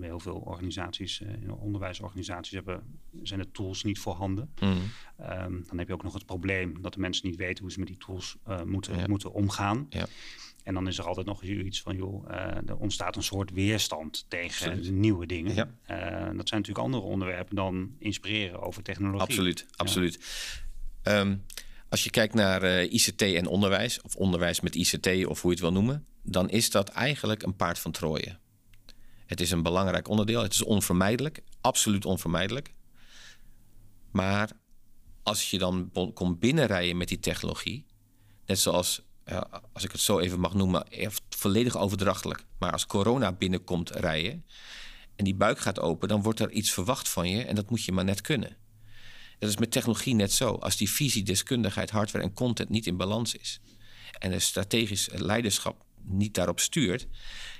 heel veel organisaties, uh, onderwijsorganisaties hebben, zijn de tools niet voorhanden. Mm. Um, dan heb je ook nog het probleem dat de mensen niet weten hoe ze met die tools moeten, moeten omgaan. Ja. En dan is er altijd nog iets van, joh, uh, er ontstaat een soort weerstand tegen nieuwe dingen. Ja. Uh, dat zijn natuurlijk andere onderwerpen dan inspireren over technologie. Absoluut, absoluut. Um, als je kijkt naar uh, eh, ICT en onderwijs, of onderwijs met ICT, of hoe je het wil noemen, dan is dat eigenlijk een paard van Troje. Het is een belangrijk onderdeel, het is onvermijdelijk, absoluut onvermijdelijk. Maar als je dan komt binnenrijden met die technologie, net zoals als ik het zo even mag noemen, volledig overdrachtelijk. Maar als corona binnenkomt rijden en die buik gaat open, dan wordt er iets verwacht van je en dat moet je maar net kunnen. Dat is met technologie net zo. Als die visie, deskundigheid, hardware en content niet in balans is en het strategisch leiderschap niet daarop stuurt,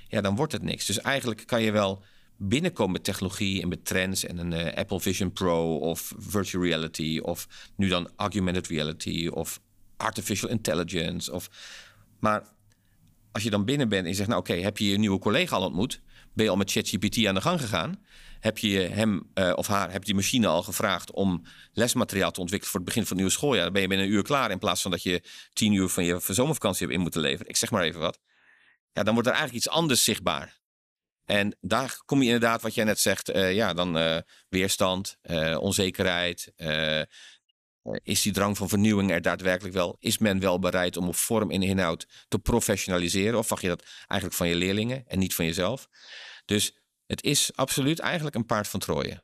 ja, dan wordt het niks. Dus eigenlijk kan je wel binnenkomen met technologie en met trends en een uh, Apple Vision Pro of virtual reality of nu dan augmented reality of artificial intelligence. Of, maar als je dan binnen bent en je zegt, nou oké, heb je je nieuwe collega al ontmoet? Ben je al met ChatGPT aan de gang gegaan? Heb je hem uh, of haar, heb je die machine al gevraagd om lesmateriaal te ontwikkelen voor het begin van het nieuwe schooljaar? Dan ben je binnen een uur klaar in plaats van dat je tien uur van je zomervakantie hebt in moeten leveren. Ik zeg maar even wat. Ja, dan wordt er eigenlijk iets anders zichtbaar. En daar kom je inderdaad, wat jij net zegt, uh, ja, dan uh, weerstand, onzekerheid, eh, is die drang van vernieuwing er daadwerkelijk wel? Is men wel bereid om op vorm en inhoud te professionaliseren? Of wacht je dat eigenlijk van je leerlingen en niet van jezelf? Dus het is absoluut eigenlijk een paard van Troje.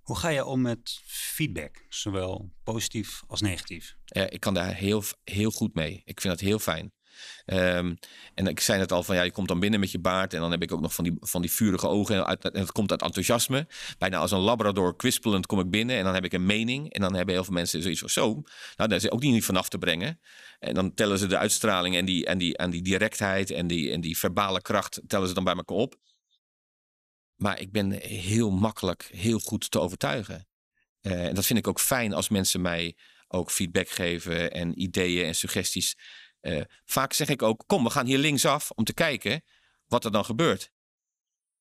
Hoe ga je om met feedback, zowel positief als negatief? Ja, ik kan daar heel, heel goed mee. Ik vind dat heel fijn. Um, en ik zei het al van ja, je komt dan binnen met je baard en dan heb ik ook nog van die, van die vurige ogen en, het komt uit enthousiasme. Bijna als een labrador kwispelend kom ik binnen en dan heb ik een mening en dan hebben heel veel mensen zoiets van zo. Nou, daar is ook niet vanaf te brengen. En dan tellen ze de uitstraling en die, en die, en die directheid en die, en die verbale kracht tellen ze dan bij elkaar op. Maar ik ben heel makkelijk, heel goed te overtuigen. Uh, en dat vind ik ook fijn als mensen mij ook feedback geven en ideeën en suggesties uh, vaak zeg ik ook: kom, we gaan hier linksaf om te kijken wat er dan gebeurt.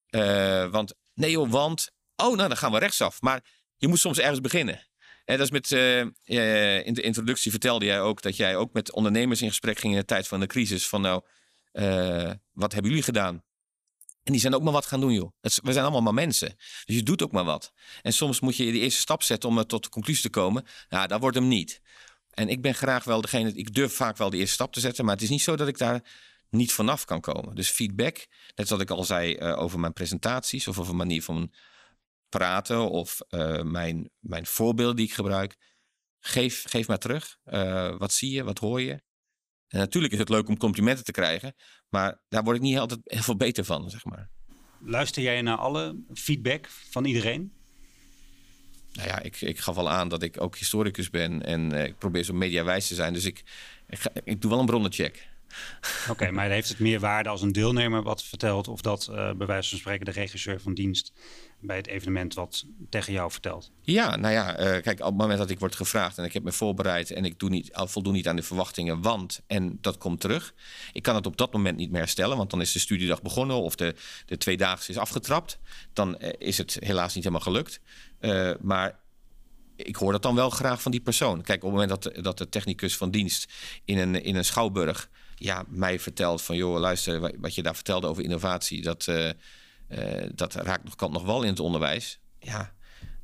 Uh, want nee, joh, want. Oh, nou, dan gaan we rechtsaf. Maar je moet soms ergens beginnen. En dat is met, uh, in de introductie vertelde jij ook dat jij ook met ondernemers in gesprek ging in de tijd van de crisis. Van nou, wat hebben jullie gedaan? En die zijn ook maar wat gaan doen, joh. we zijn allemaal maar mensen. Dus je doet ook maar wat. En soms moet je de eerste stap zetten om tot de conclusie te komen. Nou, dat wordt hem niet. En ik ben graag wel degene, ik durf vaak wel de eerste stap te zetten, maar het is niet zo dat ik daar niet vanaf kan komen. Dus feedback, net zoals ik al zei uh, over mijn presentaties of over een manier van praten of uh, mijn, mijn voorbeelden die ik gebruik. Geef, geef maar terug. Uh, wat zie je, wat hoor je? En natuurlijk is het leuk om complimenten te krijgen, maar daar word ik niet altijd heel veel beter van, zeg maar. Luister jij naar alle feedback van iedereen? Nou ja, ik, ik gaf al aan dat ik ook historicus ben en uh, ik probeer zo mediawijs te zijn. Dus ik, ik, ik doe wel een bronnencheck. Oké, (laughs) maar heeft het meer waarde als een deelnemer wat vertelt of dat uh, bij wijze van spreken de regisseur van dienst bij het evenement wat tegen jou vertelt? Ja, nou ja, uh, kijk, op het moment dat ik word gevraagd en ik heb me voorbereid en ik doe niet, voldoen niet aan de verwachtingen, want en dat komt terug. Ik kan het op dat moment niet meer herstellen, want dan is de studiedag begonnen of de, de tweedaagse is afgetrapt. Dan uh, is het helaas niet helemaal gelukt. Maar ik hoor dat dan wel graag van die persoon. Kijk, op het moment dat, dat de technicus van dienst in een, in een schouwburg ja, mij vertelt van joh, luister, wat je daar vertelde over innovatie, dat, uh, uh, dat raakt nog, kan nog wel in het onderwijs. Ja,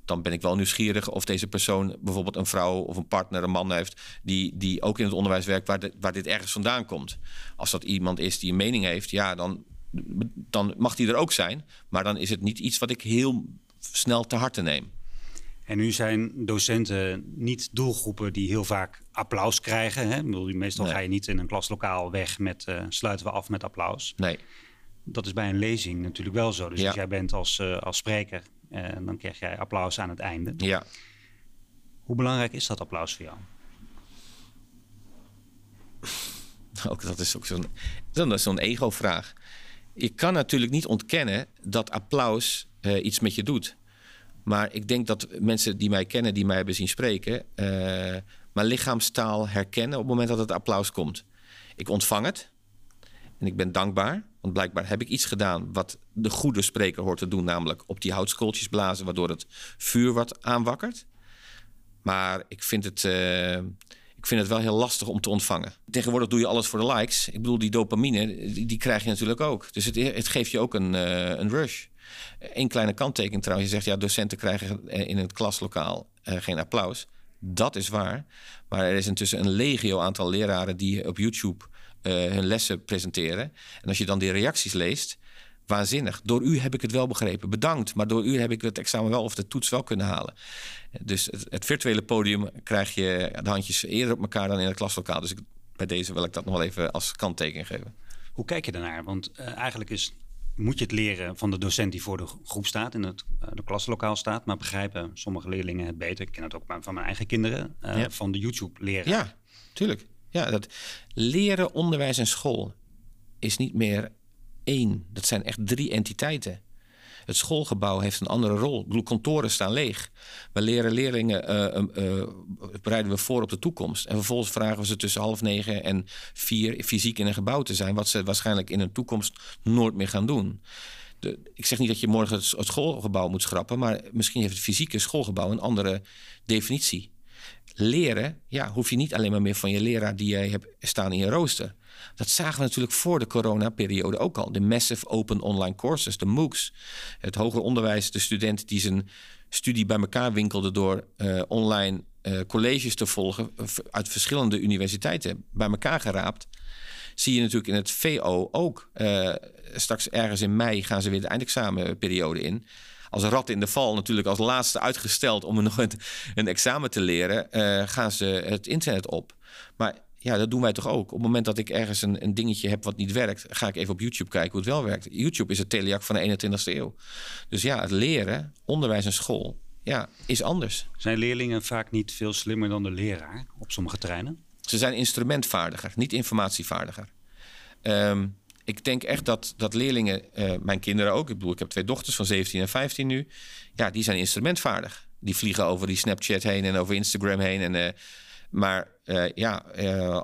dan ben ik wel nieuwsgierig of deze persoon bijvoorbeeld een vrouw of een partner, een man heeft, die, die ook in het onderwijs werkt, waar, waar dit ergens vandaan komt. Als dat iemand is die een mening heeft, ja, dan, dan mag die er ook zijn. Maar dan is het niet iets wat ik heel snel te harte neem. En nu zijn docenten niet doelgroepen die heel vaak applaus krijgen. Hè? Meestal ga je niet in een klaslokaal weg met uh, sluiten we af met applaus. Nee. Dat is bij een lezing natuurlijk wel zo. Dus Ja. als jij bent als, uh, als spreker, uh, dan krijg jij applaus aan het einde. Ja. Hoe belangrijk is dat applaus voor jou? (laughs) Ook dat is ook zo'n zo'n zo'n ego-vraag. Je kan natuurlijk niet ontkennen dat applaus uh, iets met je doet. Maar ik denk dat mensen die mij kennen, die mij hebben zien spreken, uh, mijn lichaamstaal herkennen op het moment dat het applaus komt. Ik ontvang het en ik ben dankbaar, want blijkbaar heb ik iets gedaan wat de goede spreker hoort te doen, namelijk op die houtskooltjes blazen, waardoor het vuur wat aanwakkert. Maar ik vind het. Uh, ik vind het wel heel lastig om te ontvangen. Tegenwoordig doe je alles voor de likes. Ik bedoel, die dopamine, die, krijg je natuurlijk ook. Dus het, het geeft je ook een, een rush. Eén kleine kanttekening trouwens. Je zegt, ja, docenten krijgen in het klaslokaal uh, geen applaus. Dat is waar. Maar er is intussen een legio aantal leraren die op YouTube uh, hun lessen presenteren. En als je dan die reacties leest, waanzinnig. Door u heb ik het wel begrepen. Bedankt. Maar door u heb ik het examen wel of de toets wel kunnen halen. Dus het, virtuele podium krijg je de handjes eerder op elkaar dan in het klaslokaal. Dus ik, bij deze wil ik dat nog wel even als kanttekening geven. Hoe kijk je daarnaar? Want eigenlijk is, moet je het leren van de docent die voor de groep staat, in het uh, de klaslokaal staat. Maar begrijpen sommige leerlingen het beter. Ik ken het ook van mijn eigen kinderen, uh, ja. van de YouTube leren. Ja, tuurlijk. Ja, dat leren, onderwijs en school is niet meer één. Dat zijn echt drie entiteiten. Het schoolgebouw heeft een andere rol. Bedoel, kantoren staan leeg. We leren leerlingen, uh, uh, bereiden we voor op de toekomst. En vervolgens vragen we ze tussen half negen en vier fysiek in een gebouw te zijn. Wat ze waarschijnlijk in een toekomst nooit meer gaan doen. De, ik zeg niet dat je morgen het, het schoolgebouw moet schrappen. Maar misschien heeft het fysieke schoolgebouw een andere definitie. Leren, ja, hoef je niet alleen maar meer van je leraar die jij hebt staan in je rooster. Dat zagen we natuurlijk voor de coronaperiode ook al. De massive open online courses, de MOOCs. Het hoger onderwijs, de student die zijn studie bij elkaar winkelde door uh, online uh, colleges te volgen uit verschillende universiteiten bij elkaar geraapt. Zie je natuurlijk in het VO ook. Straks ergens in mei gaan ze weer de eindexamenperiode in als rat in de val, natuurlijk als laatste uitgesteld om (laughs) nog een, een examen te leren, gaan ze het internet op. Maar ja, dat doen wij toch ook. Op het moment dat ik ergens een, een dingetje heb wat niet werkt, ga ik even op YouTube kijken hoe het wel werkt. YouTube is het telejak van de 21ste eeuw. Dus ja, het leren, onderwijs en school, ja, is anders. Zijn leerlingen vaak niet veel slimmer dan de leraar op sommige terreinen? Ze zijn instrumentvaardiger, niet informatievaardiger. Um, ik denk echt dat, dat leerlingen, uh, mijn kinderen ook, ik bedoel, ik heb twee dochters van 17 en 15 nu, ja, die zijn instrumentvaardig. Die vliegen over die Snapchat heen en over Instagram heen. En, uh, maar uh, ja,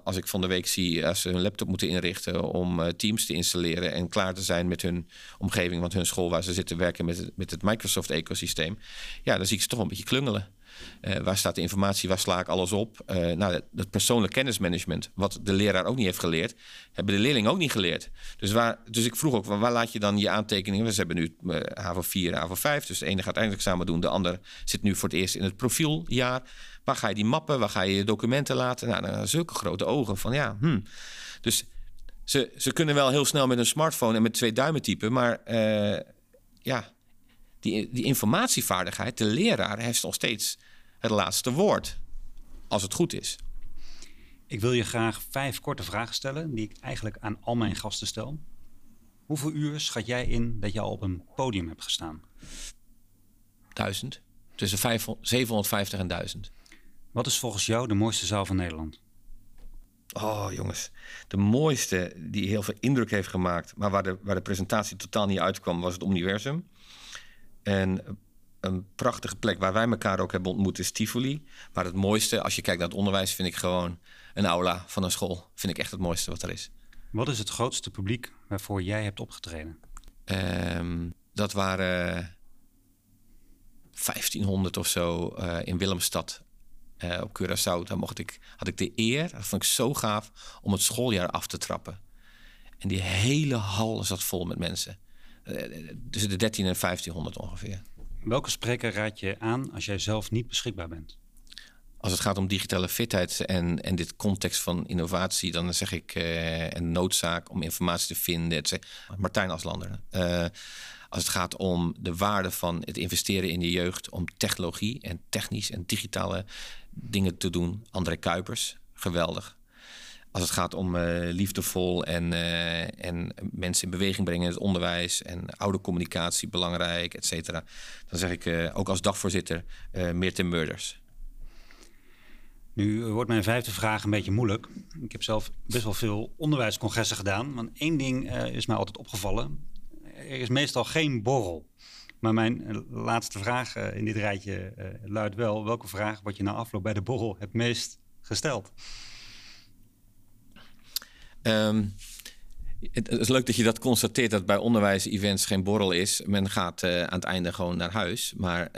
als ik van de week zie als ze hun laptop moeten inrichten om Teams te installeren en klaar te zijn met hun omgeving, want hun school waar ze zitten werken met het, met het Microsoft-ecosysteem, ja, dan zie ik ze toch een beetje klungelen. Waar staat de informatie? Waar sla ik alles op? Nou, dat, persoonlijk kennismanagement, wat de leraar ook niet heeft geleerd, hebben de leerlingen ook niet geleerd. Dus, waar, dus ik vroeg ook, waar laat je dan je aantekeningen? Ze hebben nu HAVO 4 en HAVO 5, dus de ene gaat eindexamen doen, de ander zit nu voor het eerst in het profieljaar. Waar ga je die mappen? Waar ga je je documenten laten? Nou, dan zulke grote ogen van ja, hmm. Dus ze, ze kunnen wel heel snel met een smartphone en met twee duimen typen, maar ja, die, die informatievaardigheid, de leraar heeft nog steeds het laatste woord. Als het goed is. Ik wil je graag vijf korte vragen stellen die ik eigenlijk aan al mijn gasten stel. Hoeveel uur schat jij in dat je al op een podium hebt gestaan? Duizend. Tussen 500, 750 en 1000. Wat is volgens jou de mooiste zaal van Nederland? Oh jongens, de mooiste die heel veel indruk heeft gemaakt, maar waar de, waar de presentatie totaal niet uitkwam, was het Universum. En een prachtige plek waar wij elkaar ook hebben ontmoet is Tivoli. Maar het mooiste, als je kijkt naar het onderwijs, vind ik gewoon een aula van een school. Vind ik echt het mooiste wat er is. Wat is het grootste publiek waarvoor jij hebt opgetreden? Um, dat waren 1500 of zo in Willemstad op Curaçao. Daar mocht ik, had ik de eer, dat vond ik zo gaaf, om het schooljaar af te trappen. En die hele hal zat vol met mensen. tussen de 13 en 1500 ongeveer. Welke spreker raad je aan als jij zelf niet beschikbaar bent? Als het gaat om digitale fitheid en, en dit context van innovatie, dan zeg ik uh, een noodzaak om informatie te vinden. Martijn Aslander. Uh, als het gaat om de waarde van het investeren in de jeugd, om technologie en technisch en digitale dingen te doen. André Kuipers, geweldig. Als het gaat om uh, liefdevol en, en mensen in beweging brengen in het onderwijs en oude communicatie belangrijk, et cetera. Dan zeg ik ook als dagvoorzitter Meerten Murders. Nu wordt mijn vijfde vraag een beetje moeilijk. Ik heb zelf best wel veel onderwijscongressen gedaan. Want één ding is mij altijd opgevallen. Er is meestal geen borrel. Maar mijn eh, laatste vraag uh, in dit rijtje luidt wel... welke vraag wordt je na afloop bij de borrel het meest gesteld? Um, het is leuk dat je dat constateert dat bij onderwijs-events geen borrel is. Men gaat aan het einde gewoon naar huis. Maar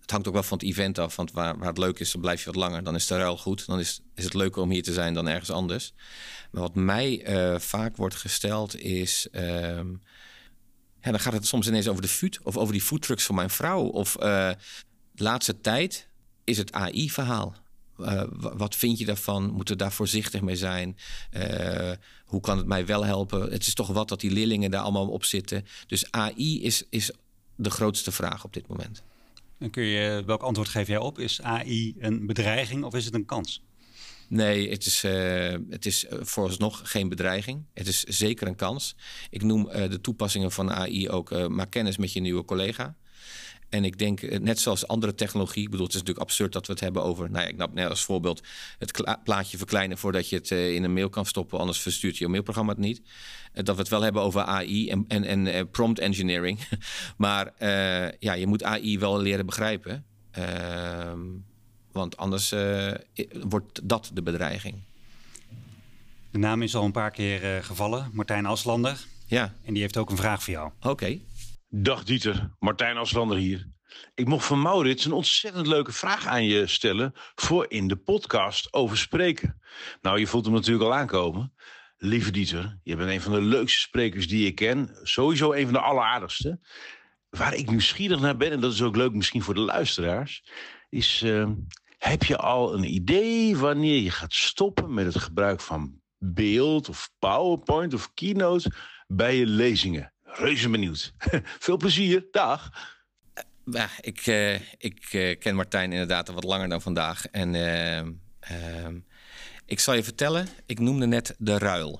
het hangt ook wel van het event af. Want waar, het leuk is, dan blijf je wat langer. Dan is de ruil goed. Dan is, is het leuker om hier te zijn dan ergens anders. Maar wat mij vaak wordt gesteld is... Uh, ja, dan gaat het soms ineens over de food of over die foodtrucks van mijn vrouw. Of uh, laatste tijd is het AI-verhaal. Uh, wat vind je daarvan? Moeten we daar voorzichtig mee zijn? Uh, hoe kan het mij wel helpen? Het is toch wat dat die leerlingen daar allemaal op zitten. Dus AI is, is de grootste vraag op dit moment. En kun je, welk antwoord geef jij op? Is AI een bedreiging of is het een kans? Nee, het is, uh, het is uh, vooralsnog geen bedreiging. Het is zeker een kans. Ik noem uh, de toepassingen van AI ook maak kennis met je nieuwe collega. En ik denk, eh, net zoals andere technologie, ik bedoel, het is natuurlijk absurd dat we het hebben over, nou ja, ik net als voorbeeld, het plaatje verkleinen voordat je het in een mail kan stoppen, anders verstuurt je mailprogramma het niet. Dat we het wel hebben over AI en, en, en prompt engineering. (laughs) maar ja, je moet AI wel leren begrijpen. Ehm, want anders wordt dat de bedreiging. De naam is al een paar keer gevallen, Martijn Aslander. Ja. En die heeft ook een vraag voor jou. Oké. Dag Dieter, Martijn Aslander hier. Ik mocht van Maurits een ontzettend leuke vraag aan je stellen voor in de podcast over spreken. Nou, je voelt hem natuurlijk al aankomen. Lieve Dieter, je bent een van de leukste sprekers die ik ken. Sowieso een van de alleraardigste. Waar ik nieuwsgierig naar ben, en dat is ook leuk misschien voor de luisteraars, is: uh, heb je al een idee wanneer je gaat stoppen met het gebruik van beeld of PowerPoint of Keynote bij je lezingen? reuze benieuwd. (laughs) Veel plezier, dag. Ja, ik, uh, ik uh, ken Martijn inderdaad al wat langer dan vandaag. En uh, ik zal je vertellen, ik noemde net de ruil.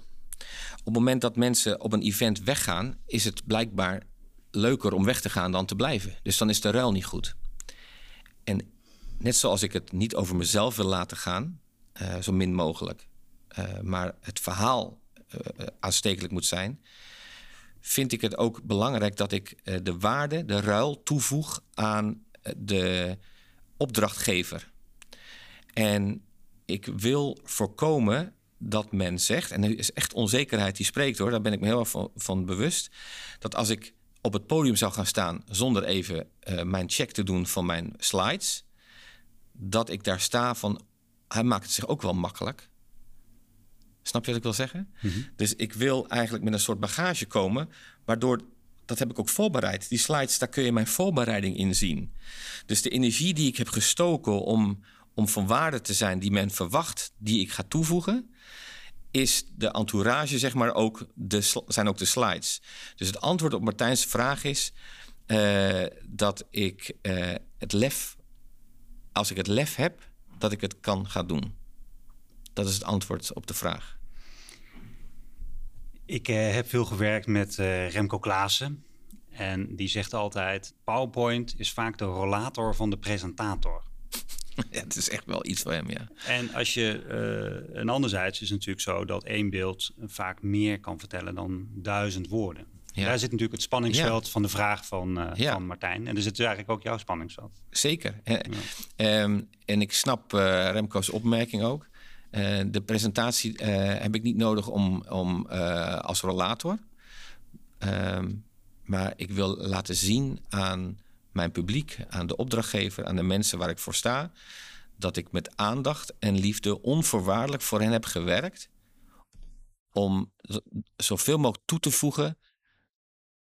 Op het moment dat mensen op een event weggaan, is het blijkbaar leuker om weg te gaan dan te blijven. Dus dan is de ruil niet goed. En net zoals ik het niet over mezelf wil laten gaan, zo min mogelijk, maar het verhaal aanstekelijk moet zijn, vind ik het ook belangrijk dat ik de waarde, de ruil toevoeg aan de opdrachtgever. En ik wil voorkomen dat men zegt, en er is echt onzekerheid die spreekt hoor, daar ben ik me heel erg van, van bewust, dat als ik op het podium zou gaan staan zonder even mijn check te doen van mijn slides, dat ik daar sta van, hij maakt het zich ook wel makkelijk. Snap je wat ik wil zeggen? Mhm. Dus ik wil eigenlijk met een soort bagage komen, waardoor dat heb ik ook voorbereid. Die slides, daar kun je mijn voorbereiding in zien. Dus de energie die ik heb gestoken om, om van waarde te zijn die men verwacht, die ik ga toevoegen, is de entourage, zeg maar, ook de, zijn ook de slides. Dus het antwoord op Martijn's vraag is uh, dat ik uh, het lef, als ik het lef heb, dat ik het kan gaan doen. Dat is het antwoord op de vraag. Ik uh, heb veel gewerkt met uh, Remco Klaassen. En die zegt altijd: PowerPoint is vaak de rollator van de presentator. (laughs) Ja, het is echt wel iets voor hem, ja. En als je, uh, en anderzijds is het natuurlijk zo dat één beeld vaak meer kan vertellen dan duizend woorden. Ja. Daar zit natuurlijk het spanningsveld ja. van de vraag van, uh, ja. van Martijn. En er zit eigenlijk ook jouw spanningsveld. Zeker. Um, en ik snap uh, Remco's opmerking ook. Uh, de presentatie heb ik niet nodig om, om als rollator. Ehm, maar ik wil laten zien aan mijn publiek, aan de opdrachtgever, aan de mensen waar ik voor sta, dat ik met aandacht en liefde onvoorwaardelijk voor hen heb gewerkt om zoveel mogelijk toe te voegen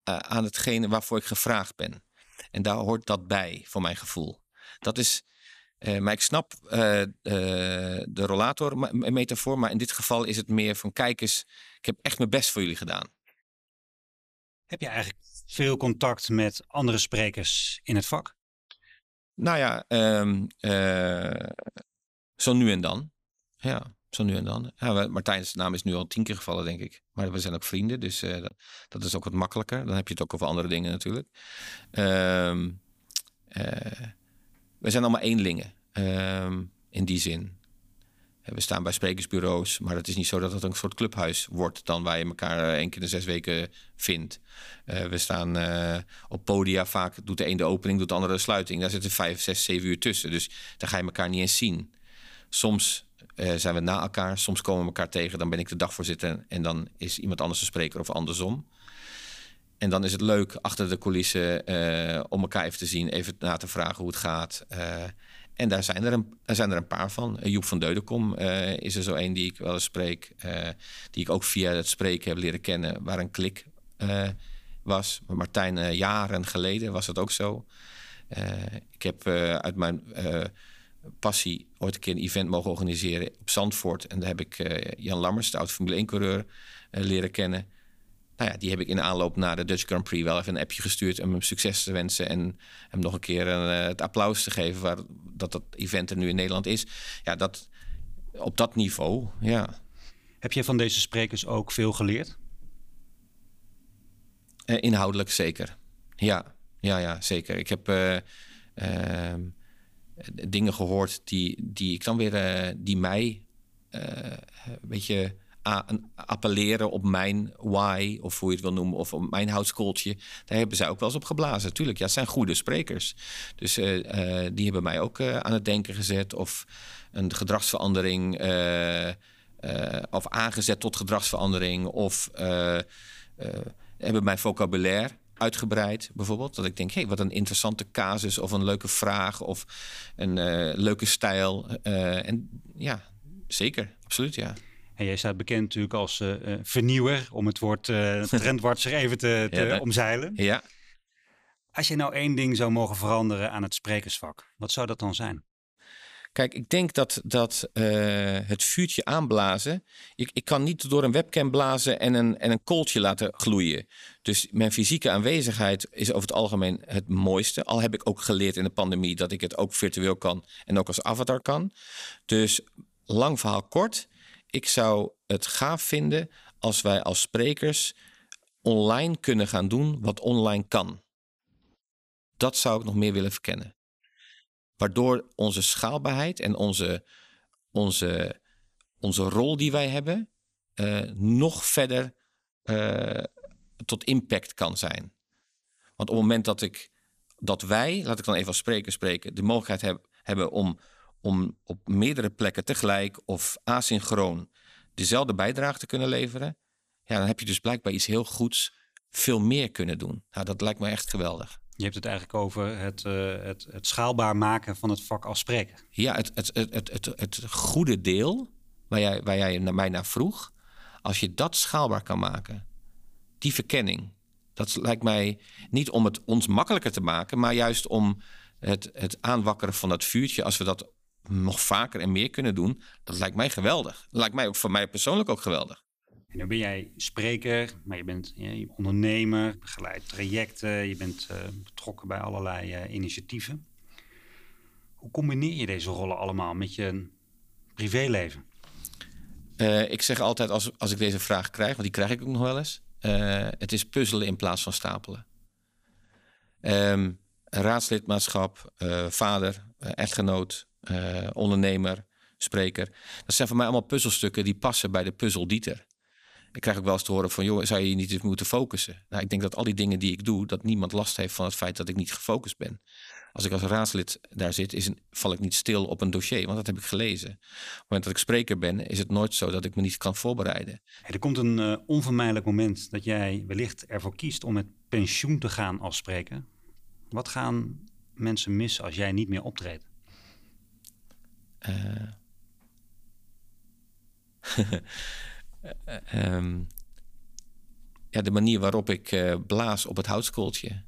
uh, aan hetgene waarvoor ik gevraagd ben. En daar hoort dat bij, voor mijn gevoel. Dat is, uh, maar ik snap uh, de rollator-metafoor, maar in dit geval is het meer van: kijk eens, ik heb echt mijn best voor jullie gedaan. Heb je eigenlijk veel contact met andere sprekers in het vak? Nou ja, um, zo nu en dan. Ja, zo nu en dan. Ja, Martijn's naam is nu al tien keer gevallen, denk ik. Maar we zijn ook vrienden, dus uh, dat, is ook wat makkelijker. Dan heb je het ook over andere dingen natuurlijk. Um, we zijn allemaal eenlingen um, in die zin. We staan bij sprekersbureaus, maar het is niet zo dat het een soort clubhuis wordt dan waar je elkaar eh, één keer de zes weken vindt. We staan op podia vaak, doet de een de opening, doet de andere de sluiting. Daar zitten vijf, zes, zeven uur tussen, dus daar ga je elkaar niet eens zien. Soms uh, zijn we na elkaar, soms komen we elkaar tegen, dan ben ik de dagvoorzitter en dan is iemand anders de spreker of andersom. En dan is het leuk achter de coulissen om elkaar even te zien, even na te vragen hoe het gaat. En daar zijn er een, daar zijn er een paar van. Joep van Deudekom is er zo een die ik wel eens spreek. Die ik ook via het spreken heb leren kennen. Waar een klik was. Martijn, jaren geleden was dat ook zo. ik heb uit mijn passie ooit een keer een event mogen organiseren op Zandvoort. En daar heb ik Jan Lammers, de oud Formule 1-coureur, leren kennen nou ja, die heb ik in aanloop naar de Dutch Grand Prix wel even een appje gestuurd om hem succes te wensen en hem nog een keer een, uh, het applaus te geven waar, dat dat event er nu in Nederland is. Ja, dat op dat niveau, ja. Heb je van deze sprekers ook veel geleerd? Inhoudelijk zeker. Ja, ja, ja, zeker. Ik heb uh, dingen gehoord die, die ik dan weer, die mij een beetje appelleren op mijn why, of hoe je het wil noemen, of op mijn houtskooltje. Daar hebben zij ook wel eens op geblazen. Tuurlijk, ja, het zijn goede sprekers. Dus uh, die hebben mij ook aan het denken gezet. Of een gedragsverandering, of aangezet tot gedragsverandering. Of hebben mijn vocabulaire uitgebreid, bijvoorbeeld. Dat ik denk, hé, hey, wat een interessante casus of een leuke vraag of een leuke stijl. en ja, zeker, absoluut, ja. En jij staat bekend natuurlijk als uh, vernieuwer, om het woord (laughs) trendwatcher even te, te ja, omzeilen. Ja. Als je nou één ding zou mogen veranderen aan het sprekersvak, wat zou dat dan zijn? Kijk, ik denk dat, dat uh, het vuurtje aanblazen. Ik, ik kan niet door een webcam blazen en een, en een kooltje laten gloeien. Dus mijn fysieke aanwezigheid is over het algemeen het mooiste. Al heb ik ook geleerd in de pandemie dat ik het ook virtueel kan en ook als avatar kan. Dus lang verhaal kort ik zou het gaaf vinden als wij als sprekers online kunnen gaan doen wat online kan. Dat zou ik nog meer willen verkennen. Waardoor onze schaalbaarheid en onze, onze, onze rol die wij hebben uh, nog verder uh, tot impact kan zijn. Want op het moment dat ik dat wij, laat ik dan even als spreker spreken, de mogelijkheid heb, hebben om om op meerdere plekken tegelijk of asynchroon dezelfde bijdrage te kunnen leveren, ja, dan heb je dus blijkbaar iets heel goeds veel meer kunnen doen. Nou, dat lijkt me echt geweldig. Je hebt het eigenlijk over het, uh, het, het schaalbaar maken van het vak als spreker. Ja, het, het, het, het, het, goede deel waar jij, waar jij naar mij naar vroeg, als je dat schaalbaar kan maken, die verkenning, dat lijkt mij niet om het ons makkelijker te maken, maar juist om het, het aanwakkeren van dat vuurtje, als we dat nog vaker en meer kunnen doen, dat lijkt mij geweldig. Dat lijkt mij ook voor mij persoonlijk ook geweldig. En nu ben jij spreker, maar je bent ja, ondernemer, begeleidt trajecten, je bent uh, betrokken bij allerlei uh, initiatieven. Hoe combineer je deze rollen allemaal met je privéleven? Uh, ik zeg altijd als, als ik deze vraag krijg, want die krijg ik ook nog wel eens. het is puzzelen in plaats van stapelen. Um, raadslidmaatschap, vader, echtgenoot, ondernemer, spreker. Dat zijn voor mij allemaal puzzelstukken die passen bij de puzzel Dieter. Ik krijg ook wel eens te horen van, joh, zou je niet eens moeten focussen? Nou, ik denk dat al die dingen die ik doe, dat niemand last heeft van het feit dat ik niet gefocust ben. Als ik als raadslid daar zit, is een, val ik niet stil op een dossier, want dat heb ik gelezen. Op het moment dat ik spreker ben, is het nooit zo dat ik me niet kan voorbereiden. er komt een uh, onvermijdelijk moment dat jij wellicht ervoor kiest om met pensioen te gaan als spreker. Wat gaan mensen missen als jij niet meer optreedt? Uh, (laughs) um, ja, de manier waarop ik uh, blaas op het houtskooltje,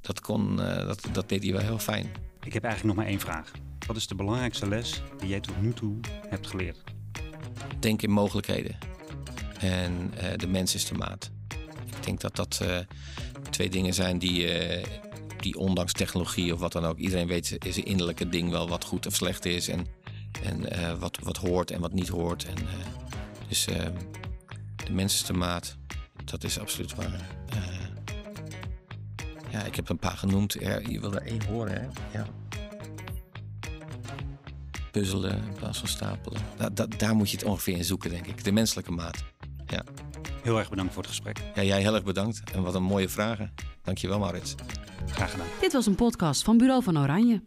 dat, kon, uh, dat, dat deed hij wel heel fijn. Ik heb eigenlijk nog maar één vraag. Wat is de belangrijkste les die jij tot nu toe hebt geleerd? Denk in mogelijkheden. En uh, de mens is de maat. Ik denk dat dat twee dingen zijn die, die ondanks technologie of wat dan ook... iedereen weet is een innerlijke ding wel wat goed of slecht is... en, en wat, wat hoort en wat niet hoort. En, dus de mens is de maat dat is absoluut waar. Uh, ja, ik heb een paar genoemd. Ja, je wil er één horen, hè? Ja. Puzzelen in plaats van stapelen. Da da daar moet je het ongeveer in zoeken, denk ik. De menselijke maat. Ja. Heel erg bedankt voor het gesprek. Ja, jij heel erg bedankt. En wat een mooie vragen. Dankjewel, Maurits. Graag gedaan. Dit was een podcast van Bureau van Oranje.